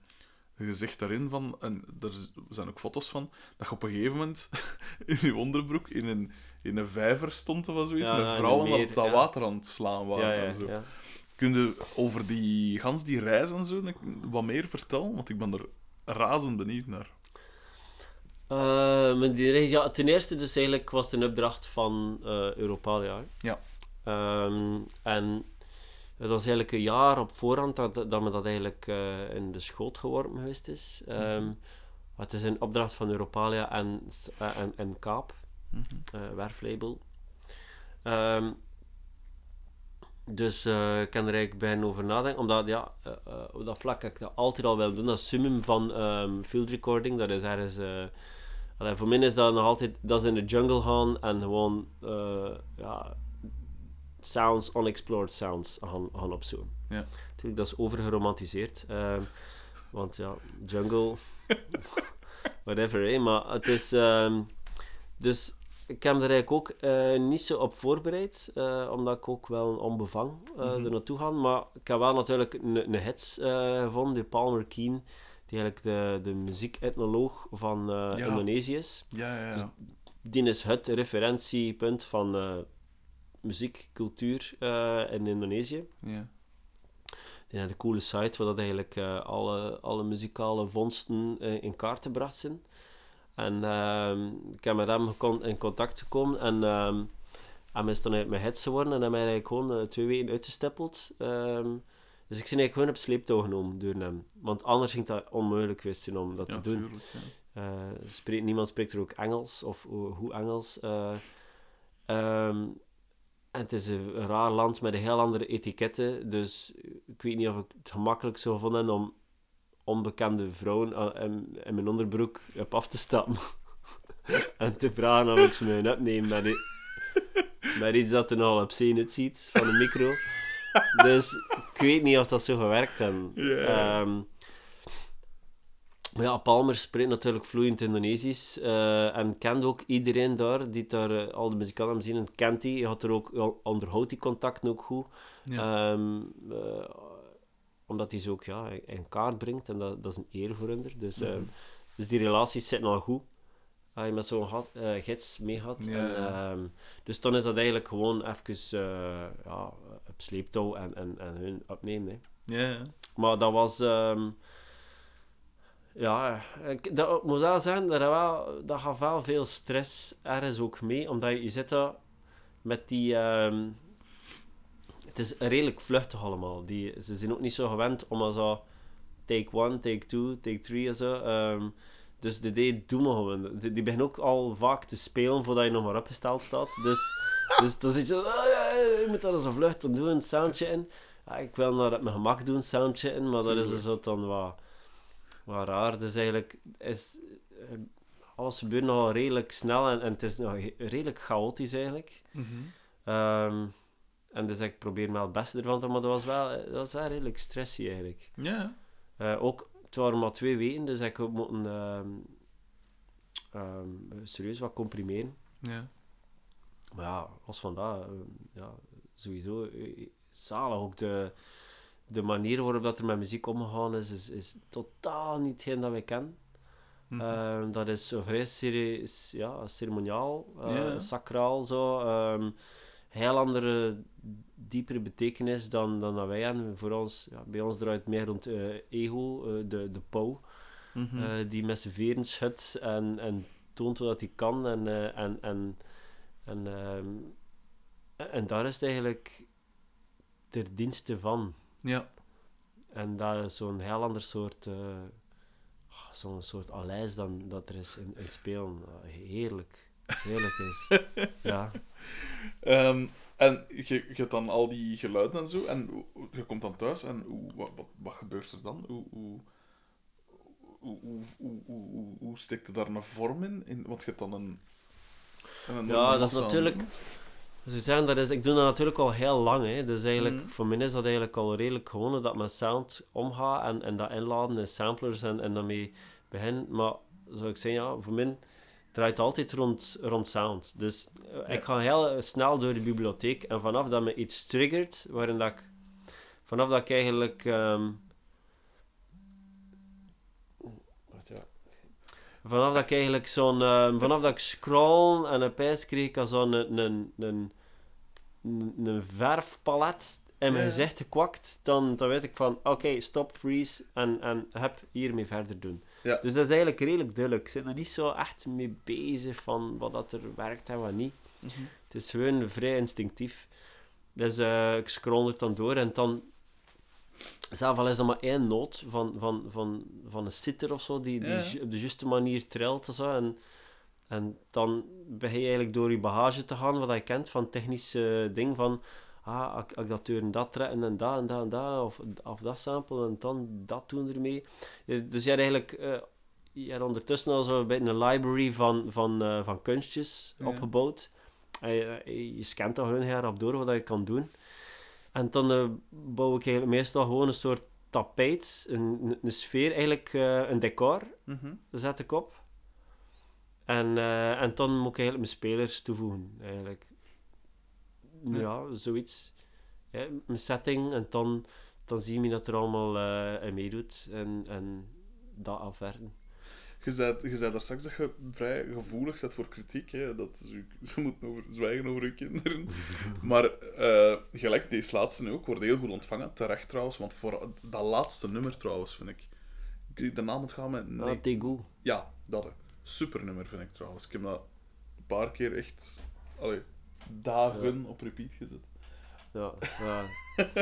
je zegt daarin van... En er zijn ook foto's van... Dat je op een gegeven moment <laughs> in je onderbroek in een, in een vijver stond of zoiets. Ja, met vrouwen meer, op dat ja. water aan het slaan waren. ja, ja, en zo. ja. Kun je over die, gans die reis en zo wat meer vertellen? Want ik ben er razend benieuwd naar. Eh, maar die reis, ja, ten eerste dus eigenlijk was het een opdracht van eh Europalia. Ja. Ehm, en het was eigenlijk een jaar op voorhand dat, dat me dat eigenlijk eh, in de schoot geworpen geweest is. Ehm, maar Het is een opdracht van Europalia en, eh, en, en Kaap, Mhm. eh, werflabel. Ehm, dus ik kan er eigenlijk bijna over nadenken, omdat ja, op dat vlak heb ik dat altijd al wel doen. Dat summum van ehm, field recording, dat is ergens... allee, voor mij is dat nog altijd... Dat is in de jungle gaan en gewoon... ja, sounds, unexplored sounds gaan, gaan opzoeken. Ja. Natuurlijk, dat is overgeromantiseerd. ehm, want ja, jungle... <laughs> whatever. Maar het is... ehm, dus ik heb er eigenlijk ook eh, niet zo op voorbereid, eh, omdat ik ook wel een onbevang eh Mhm. er naartoe ga. Maar ik heb wel natuurlijk een, hits gevonden, die Palmer Keen, die eigenlijk de, de muzieketnoloog van Ja. Indonesië is. Ja, ja, ja. Die is het referentiepunt van muziek, cultuur eh, in Indonesië. ja. Die heeft een coole site waar dat eigenlijk eh, alle, alle muzikale vondsten eh, in kaart gebracht zijn. En ehm, ik heb met hem in contact gekomen en ehm hij is dan uit mijn hits geworden en hij mij eigenlijk gewoon twee weken uitgestippeld. Ehm, dus ik ben eigenlijk gewoon op sleeptouw genomen door hem. Want anders ging dat onmogelijk geweest zijn om dat ja, te doen. tuurlijk. Ja. Spreekt, niemand spreekt er ook Engels, of hoe Engels. eh. En het is een raar land met een heel andere etiketten, dus ik weet niet of ik het gemakkelijk zou vinden om onbekende vrouwen eh, in, in mijn onderbroek op af te stappen <laughs> en te vragen of ik ze mee opneem met, i- met iets dat er nogal op zee uitziet van een micro. Dus ik weet niet of dat zo gewerkt heeft. Ehm, ja, Palmer spreekt natuurlijk vloeiend Indonesisch eh, en kent ook iedereen daar, die daar eh, al de muzikanten hebben gezien, en kent hij. Hij had er ook, onderhoudt die contacten ook goed. Ja. Ehm, eh, omdat hij ze ook ja, in- kaart brengt en dat, dat is een eer voor hen. Dus, Mhm. ehm, dus die relaties zitten al goed. Als je met zo'n gids mee had. Ja, En, ehm, dus dan is dat eigenlijk gewoon even ja, op sleeptouw en, en, en hun opnemen. Hè. ja. Maar dat was... ja, ik, dat, ik moet wel zeggen, dat, wel, dat gaat wel veel stress ergens ook mee. Omdat je, je zit daar met die... ehm, het is redelijk vluchtig allemaal. Die, ze zijn ook niet zo gewend om zo... Take one, take two, take three en zo. ehm, dus de D doen we gewoon. Die, die beginnen ook al vaak te spelen voordat je nog maar opgesteld staat. Dus, <laughs> dus dan zit je zo... "Ah, ja, je moet dat een vlucht dan doen, soundje in. Ja, ik wil nou op mijn gemak doen, soundje in, maar dat is zo dan wat, wat raar. Dus eigenlijk is eh, alles gebeurt nogal redelijk snel en, en het is nog redelijk chaotisch eigenlijk. Mhm. Ehm, en dus ik probeer me het beste ervan te maar dat was wel, dat was wel redelijk stressy eigenlijk. Ja, Eh, ook, het waren maar twee weken, dus ik moet ehm ehm, serieus wat comprimeren. ja. Maar ja, los van dat, eh, ja, sowieso eh, zalig. Ook de, de manier waarop dat er met muziek omgegaan is, is, is totaal niet hetgeen dat wij kennen. Mhm. Ehm, dat is vrij ja, ceremoniaal, eh, sacraal zo. ehm, heel andere, diepere betekenis dan, dan dat wij hebben. Voor ons, ja, bij ons draait het meer rond eh, ego, eh, de, de pauw. Mhm. Die met zijn veren schudt en, en toont wat hij kan. En, en, en, en, ehm, en daar is het eigenlijk ter dienste van. Ja. En dat is zo'n heel ander soort, eh, ah, zo'n soort alijs dan dat er is in, in spelen. Heerlijk. Heerlijk is. <laughs> ja. Ehm, en je, je hebt dan al die geluiden en zo, en je komt dan thuis en hoe, wat, wat, wat gebeurt er dan? Hoe, hoe, hoe, hoe, hoe, hoe, hoe, hoe steekt er daar een vorm in? in? Want je hebt dan een. een Ja, dat is natuurlijk-. Dus zeggen, dat is, ik doe dat natuurlijk al heel lang. Hè. Dus eigenlijk, Mhm. voor mij is dat eigenlijk al redelijk gewoon dat mijn sound omgaat en, en dat inladen in samplers en, en daarmee begin. Maar zou ik zeggen, ja, voor mij draait het altijd rond, rond sound. Dus eh, ik ga heel snel door de bibliotheek en vanaf dat me iets triggert, waarin dat ik, vanaf dat ik eigenlijk. ehm, wacht, ja. Vanaf dat ik eigenlijk zo'n... ehm, vanaf dat ik scroll en opeens kreeg ik al zo'n een, een, een, een, verfpalet in mijn gezicht gekwakt, dan, dan weet ik van, oké, stop, freeze en, en heb hiermee verder doen. Ja. Dus dat is eigenlijk redelijk duidelijk. Ik zit er niet zo echt mee bezig van wat dat er werkt en wat niet. Mhm. Het is gewoon vrij instinctief. Dus eh, ik scroll er dan door en dan... Zelf al is dat maar één noot van, van, van, van een sitter of zo, die, die Ja. op de juiste manier trilt zo. En, en dan begin je eigenlijk door je bagage te gaan, wat je kent van technische ding van... Ah, ik- dat deur en dat trekken en dat en dat en dat, of, of dat sample en dan dat doen ermee. Eh, Dus je hebt eigenlijk... eh, je hebt ondertussen al zo bij een library van, van, eh, van kunstjes Ja. opgebouwd. En je, je- je scant dat gewoon heel rap door wat je kan doen. En dan eh, bouw ik eigenlijk meestal gewoon een soort tapijt, een, een, sfeer, eigenlijk eh, een decor Mhm. zet ik op. En, eh, en dan moet ik eigenlijk mijn spelers toevoegen, eigenlijk. Ja. Ja, zoiets. Ja, mijn setting, en dan, dan zie je dat er allemaal in meedoet. En, en dat afwerken. Je zei, je zei daar straks dat je vrij gevoelig bent voor kritiek. Hè? Dat ze, ze moeten over, zwijgen over je kinderen. <laughs> maar eh, gelijk deze laatste nu ook, wordt heel goed ontvangen. Terecht trouwens, want voor dat laatste nummer trouwens, vind ik... ik- De naam moet gaan met... Nee. Nee. Ah, Tegu. Ja, dat. hè. Super nummer vind ik trouwens. Ik heb dat een paar keer echt... Allee, dagen op repeat gezet. Ja, ja. <laughs>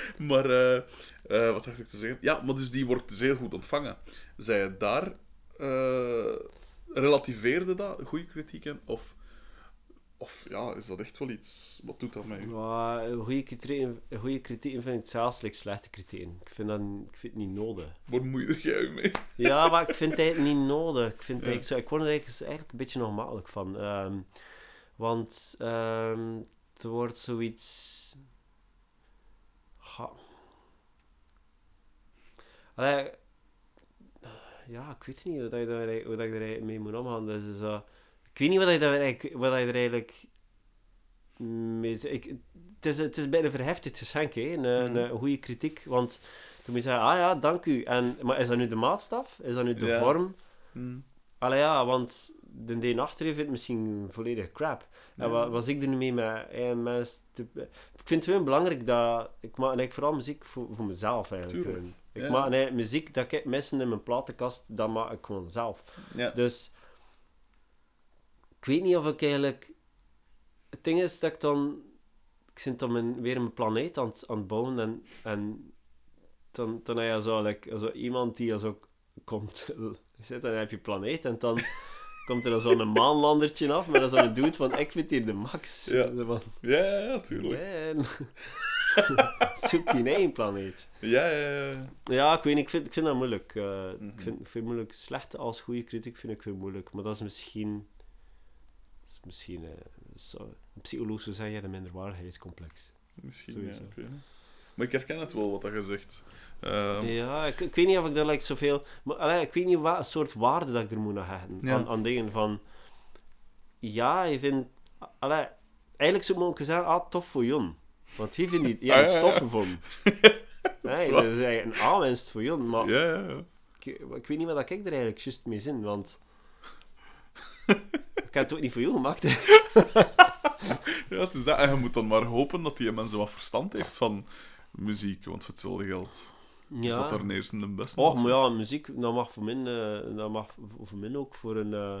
<laughs> Maar, eh, eh, wat dacht ik te zeggen? Ja, maar dus die wordt dus heel goed ontvangen. Zij daar eh, relativeerde dat, goede kritiek in? Of, of ja, is dat echt wel iets... Wat doet dat mee? Maar goede kritieken, goede kritieken vind ik zelfs like slechte kritieken. Ik vind, dat, ik vind het niet nodig. Waar moeide jij mee? <laughs> Ja, maar ik vind het eigenlijk niet nodig. Ik, vind Ja. eigenlijk zo, ik word er eigenlijk, eigenlijk een beetje nog makkelijk van. Ehm, want ehm er wordt zoiets... Ha. Allee, ja, ik weet niet hoe, dat je, daar, hoe dat je er mee moet omgaan. Dus, eh, ik weet niet wat je, daar wat je er eigenlijk mee ik, het, is, het is bijna verheftigd geschenk, hè? Een, een, een goede kritiek. Want toen moet je zeggen, ah ja, dank u. En, maar is dat nu de maatstaf? Is dat nu de Ja. vorm? Hm. Allee ja, want de deen achter je vindt misschien volledig crap. En wat was ik er nu mee met eh, mensen te- Ik vind het gewoon belangrijk dat... Ik maak eigenlijk vooral muziek voor, voor mezelf eigenlijk. Tuurlijk. Ik Ja. maak nee, muziek dat ik missen in mijn platenkast, dat maak ik gewoon zelf. Ja. Dus... Ik weet niet of ik eigenlijk... Het ding is dat ik dan... Ik zit dan mijn, weer mijn planeet aan, het- aan het bouwen en... en dan, dan heb je zo, like, zo iemand die als ook komt... <laughs> Dan heb je planeet en dan <laughs> komt er dan zo'n maanlandertje af, maar dat is dan een dude van, ik vind hier de max. Ja. Van, Ja, ja, tuurlijk. man. <laughs> Zoek je eigen planeet. Ja, ja, ja. Ja, ik weet niet, ik vind, ik vind dat moeilijk. Mhm. ik, vind, ik vind moeilijk. Slechte als goede kritiek vind ik veel moeilijk. Maar dat is misschien... Dat is misschien... eh, zo, een psycholoog zou zeggen, de minderwaardigheidscomplex. Misschien, Sowieso. ja. Maar ik herken het wel, wat dat je zegt. Ehm, Ja, ik, ik weet niet of ik daar like, zoveel... Maar, allee, ik weet niet wat soort waarde dat ik er moet aan hechten. Ja. Aan, aan dingen van... Ja, je vindt... Allee, eigenlijk zou ik zeggen, ah, tof voor Jon. Want die vindt niet... Ja, Ah, het ja, ja. stoffen van. Nee, dat is eigenlijk een aanwinst voor Jon. Maar ja, ja, ja. ik, ik weet niet wat ik er eigenlijk juist mee zin, want... <laughs> ik heb het ook niet voor jou gemaakt. Ja, het is dat. En je moet dan maar hopen dat die mensen wat verstand heeft van muziek, want voor hetzelfde geld is dat daar eerst de beste. Oh, was. maar ja, muziek, dat mag voor min, eh, dat mag voor min ook voor een, eh,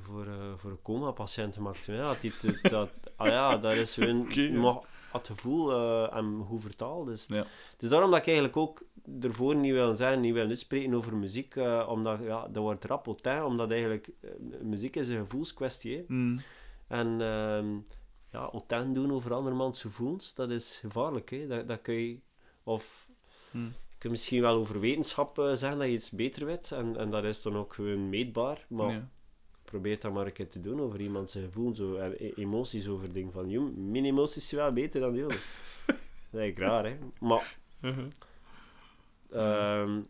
voor, eh, voor een coma-patiënt zijn. Ja, dat, die- dat, ah ja, dat is hun, <laughs> ja. maar het gevoel eh, en hoe vertaald. Dus, Ja. dus daarom dat ik eigenlijk ook ervoor niet wil zeggen, niet wil uitspreken over muziek, omdat ja, dat wordt rap autain, omdat eigenlijk muziek is een gevoelskwestie. Hè. Mm. En ehm ja, autain doen over andermans gevoelens, dat is gevaarlijk. Hè. Dat, dat kun je, of Hmm. je kunt misschien wel over wetenschap eh, zeggen dat je iets beter weet, en, en dat is dan ook gewoon meetbaar, maar Ja. probeer dat maar een keer te doen over iemand zijn gevoel, zo, en e- emoties over dingen van, joh, mijn emoties zijn wel beter dan die andere. <laughs> dat is raar, hè. Maar, Mhm. ehm,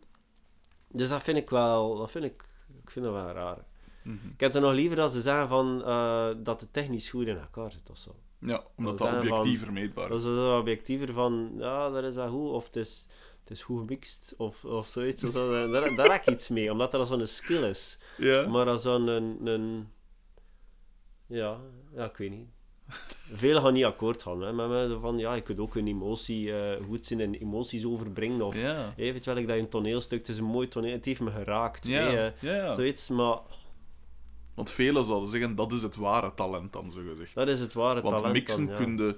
dus dat vind ik wel, dat vind ik, ik vind dat wel raar. Mhm. Ik heb het nog liever dat ze zeggen van, eh, dat het technisch goed in elkaar zit of zo. Ja, omdat Dat dat objectiever meetbaar Dat is. is zo objectiever van, ja, dat is wel goed, of het is, het is goed gemixt, of, of zoiets. Of zo. Daar, daar heb ik iets mee, omdat dat zo'n skill is. Ja. Maar als zo'n... Een, een, ja, ja, ik weet niet. Velen gaan niet akkoord gaan hè, met mij, van, ja, je kunt ook een emotie eh, goed zijn en emoties overbrengen, of... Ja. Hey, weet je wel, ik dat je een toneelstuk, het is een mooi toneel, het heeft me geraakt. Ja. hey, ja, ja. Zoiets, maar Want velen zouden zeggen, dat is het ware talent dan, zo gezegd. dat is het ware Want talent mixen dan, ja. kun je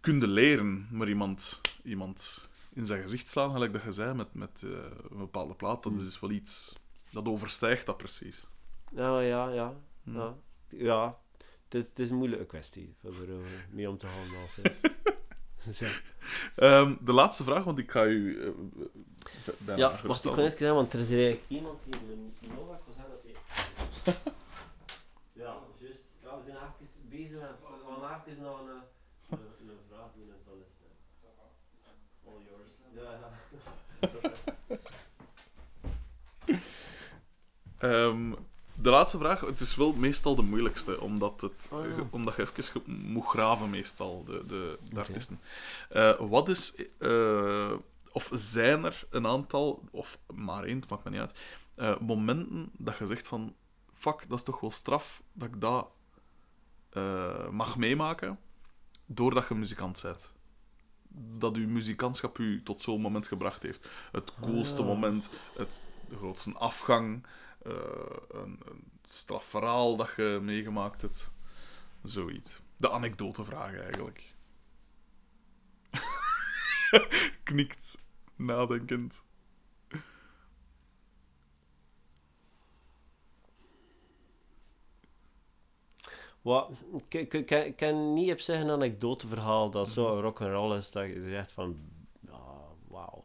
kun je leren, maar iemand, iemand in zijn gezicht slaan, gelijk dat je zei, met, met eh, een bepaalde plaat, Hmm. dat is wel iets... Dat overstijgt dat precies. Ja, ja, ja. Hmm. ja. ja. Het, is, het is een moeilijke kwestie om er eh, mee om te gaan. Als, <laughs> ja, Ehm, de laatste vraag, want ik ga u eh, ja wacht, ik kan eens zeggen, want er is eigenlijk iemand die een Novak was aan het Ja, juist. Ja, we zijn even bezig met... We gaan even naar een, eh, een, een vraag doen en dan is het... eh, All yours. Ja, Ehm, de laatste vraag, het is wel meestal de moeilijkste, omdat, het, Oh, ja. ge- omdat je even moet graven, meestal, de, de, artiesten. Eh, wat is, eh, of zijn er een aantal, of maar één, het maakt me niet uit, eh, momenten dat je zegt van, fuck, dat is toch wel straf dat ik dat eh, mag meemaken, doordat je muzikant bent. Dat uw muzikantschap u tot zo'n moment gebracht heeft. Het coolste Ah. moment, het, de grootste afgang, eh, een, een strafverhaal dat je meegemaakt hebt. Zoiets. De anekdotevraag eigenlijk. <laughs> Knikt, nadenkend. Wat, ik, ik, ik, ik kan niet op zich een anekdoteverhaal dat Mhm. zo rock and roll is dat je zegt van, ja, wauw.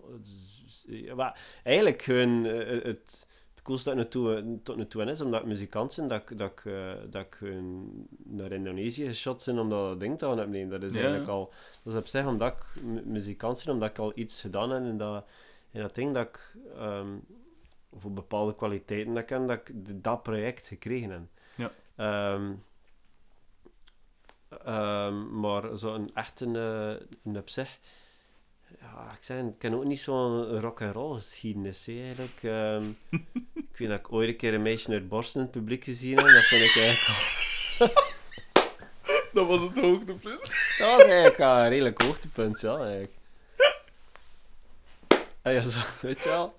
Maar eigenlijk gewoon eh, het, het coolste dat naartoe, tot nu toe is, omdat ik muzikant ben, dat, dat, ik, eh, dat ik gewoon naar Indonesië geshot ben omdat dat ding te gaan opnemen. Dat is Ja. eigenlijk al, dat is op zich omdat ik mu- muzikant ben, omdat ik al iets gedaan heb en dat, en dat ding dat ik ehm, voor bepaalde kwaliteiten dat ik, heb, dat ik dat project gekregen heb. Ja. Ehm, Ehm, maar zo'n echte uh, een op zich. Ja, ik, zeg, ik ken ook niet zo'n rock and roll geschiedenis hè, eigenlijk. Ehm, <laughs> ik weet dat ik ooit een keer een meisje uit Borsten in het publiek gezien heb. Dat vond ik eigenlijk. <laughs> Dat was het hoogtepunt. <laughs> Dat was eigenlijk wel een redelijk hoogtepunt, ja, eigenlijk. Ah, ja, zo, weet je wel.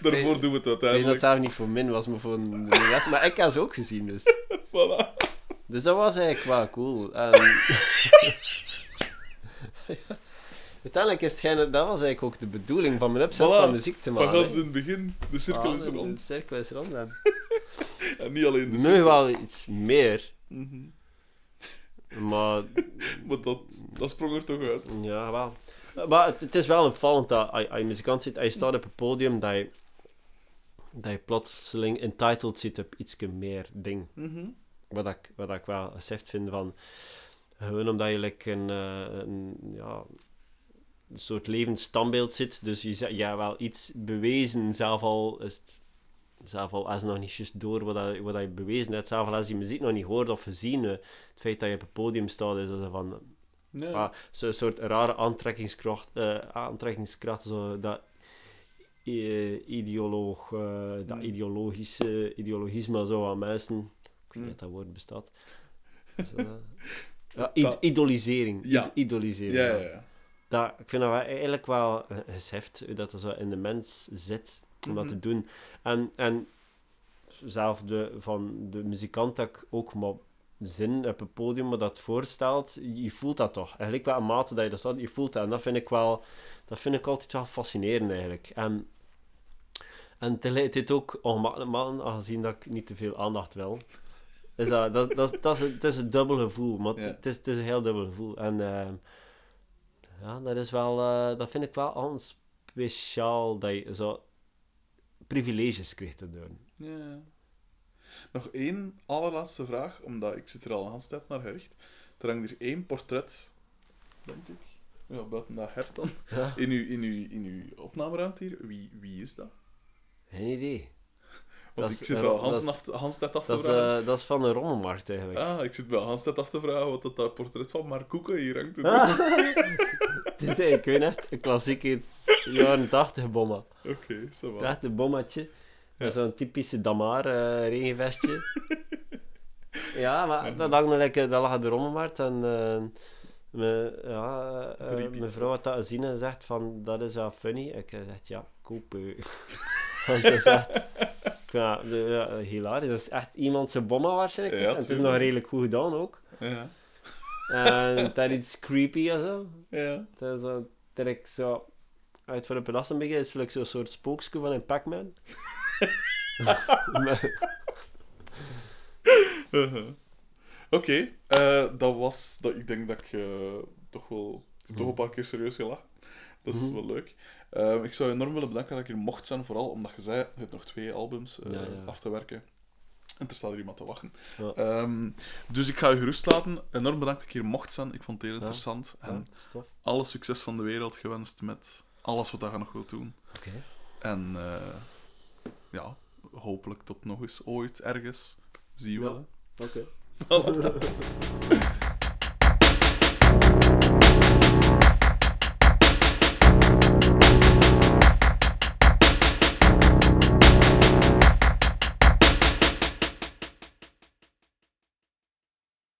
Daarvoor Nee, doen we het Ik weet dat uiteindelijk. zelf niet voor min was, maar voor de rest. Maar ik heb ze ook gezien, dus. Voilà. Dus dat was eigenlijk wel cool. En... <laughs> Uiteindelijk is dat was eigenlijk ook de bedoeling van mijn upset Voilà. van muziek te Van maken. gans in het begin. De cirkel Ah, is de- rond. De cirkel is rond. En <laughs> En niet alleen de nu cirkel. wel iets meer, Mhm. maar <laughs> Maar dat, dat sprong er toch uit. ja, wel. Maar het, het is wel opvallend dat als je- als je muzikant zit, als je staat op een podium, dat je, dat je plotseling entitled zit op iets meer ding. Mhm. Wat ik, wat ik wel gezegd vind van... Gewoon omdat je like een, eh, een, ja, een soort levensstandbeeld zit. Dus je ja, wel iets bewezen. Zelf al is het... Zelf al als nog niet juist door wat, dat, wat dat je bewezen hebt. Zelf al als je muziek nog niet hoort of gezien. eh, Het feit dat je op een podium staat, is dat van... Ja. Ah, Zo'n soort rare aantrekkingskracht. eh, aantrekkingskracht, zo dat... eh, ideoloog, dat ideologische ideologisme zo aan mensen. Ik weet niet of dat woord bestaat. <laughs> Dat- ja, Dat- idolisering. Ja. Id- idolisering. ja, ja. ja. Dat, ik vind dat wel eigenlijk wel eh, geseft, hoe dat er zo in de mens zit, om dat Mhm. te doen. En, en zelf de, van de muzikant dat ik ook maar zin op een podium maar dat voorstelt, je voelt dat toch. Eigenlijk wel een mate dat je dat staat, je voelt dat. En dat vind ik wel, dat vind ik altijd wel fascinerend eigenlijk. En, en tegelijkertijd ook ongemakkelijk maken, aangezien dat ik niet te veel aandacht wil. Is dat, dat, dat, dat is, het is een dubbel gevoel, maar Ja. het, is, het is een heel dubbel gevoel. En ehm, ja, dat is wel, eh, dat vind ik wel al speciaal dat je zo privileges krijgt te doen. Ja. Nog één allerlaatste vraag, omdat ik zit er al een tijd naar gericht. Er hangt hier één portret, denk ik. Ja, buiten dat hert dan. Ja. In uw, in uw, in uw opnameruimte hier. Wie, wie is dat? Geen idee. Dat ik is- zit eh, al dat Hans is- af, te- Hans af te Dat is, vragen. eh, dat is van de rommelmarkt eigenlijk. Ah, ik zit bij Hans tijd af te vragen wat dat, dat portret van Mark Koeken hier hangt. Ah. Dit is, ik weet echt, een klassieke jaren 80 bomma. Oké, ça va. Echt een bommetje. Met zo'n typische Damar eh, regenvestje. <laughs> ja, maar dat, hangt nog lekker, dat lag de rommelmarkt. En ja, mijn pizza. vrouw had dat gezien en zegt van, dat is wel funny. Ik heb gezegd, ja, koop. <laughs> Want dat is echt... Ja, de- ja, hilarisch. Dat is echt iemand zijn bomma waarschijnlijk. Ja, en het is nog redelijk goed gedaan ook. Ja. En dat is iets creepy en zo. Ja. Dat is zo, direct zo uit voor de pedassen beginnen, is het zo'n soort spookje van een Pac-Man. Uh-huh. <laughs> Oké, eh, dat was... Dat, ik denk dat ik eh, toch wel... Ik toch een paar keer serieus gelachen. Dat is Mhm. wel leuk. Eh, ik zou je enorm willen bedanken dat ik hier mocht zijn, vooral omdat je zei, je hebt nog twee albums Ja, ja. af te werken. En er staat er iemand te wachten. Ja. Ehm, dus ik ga je gerust laten. Enorm bedankt dat ik hier mocht zijn. Ik vond het heel interessant. En alle succes van de wereld gewenst met alles wat je nog wilt doen. En eh, ja, hopelijk tot nog eens ooit ergens. Zie je wel. Oké. <laughs> <laughs>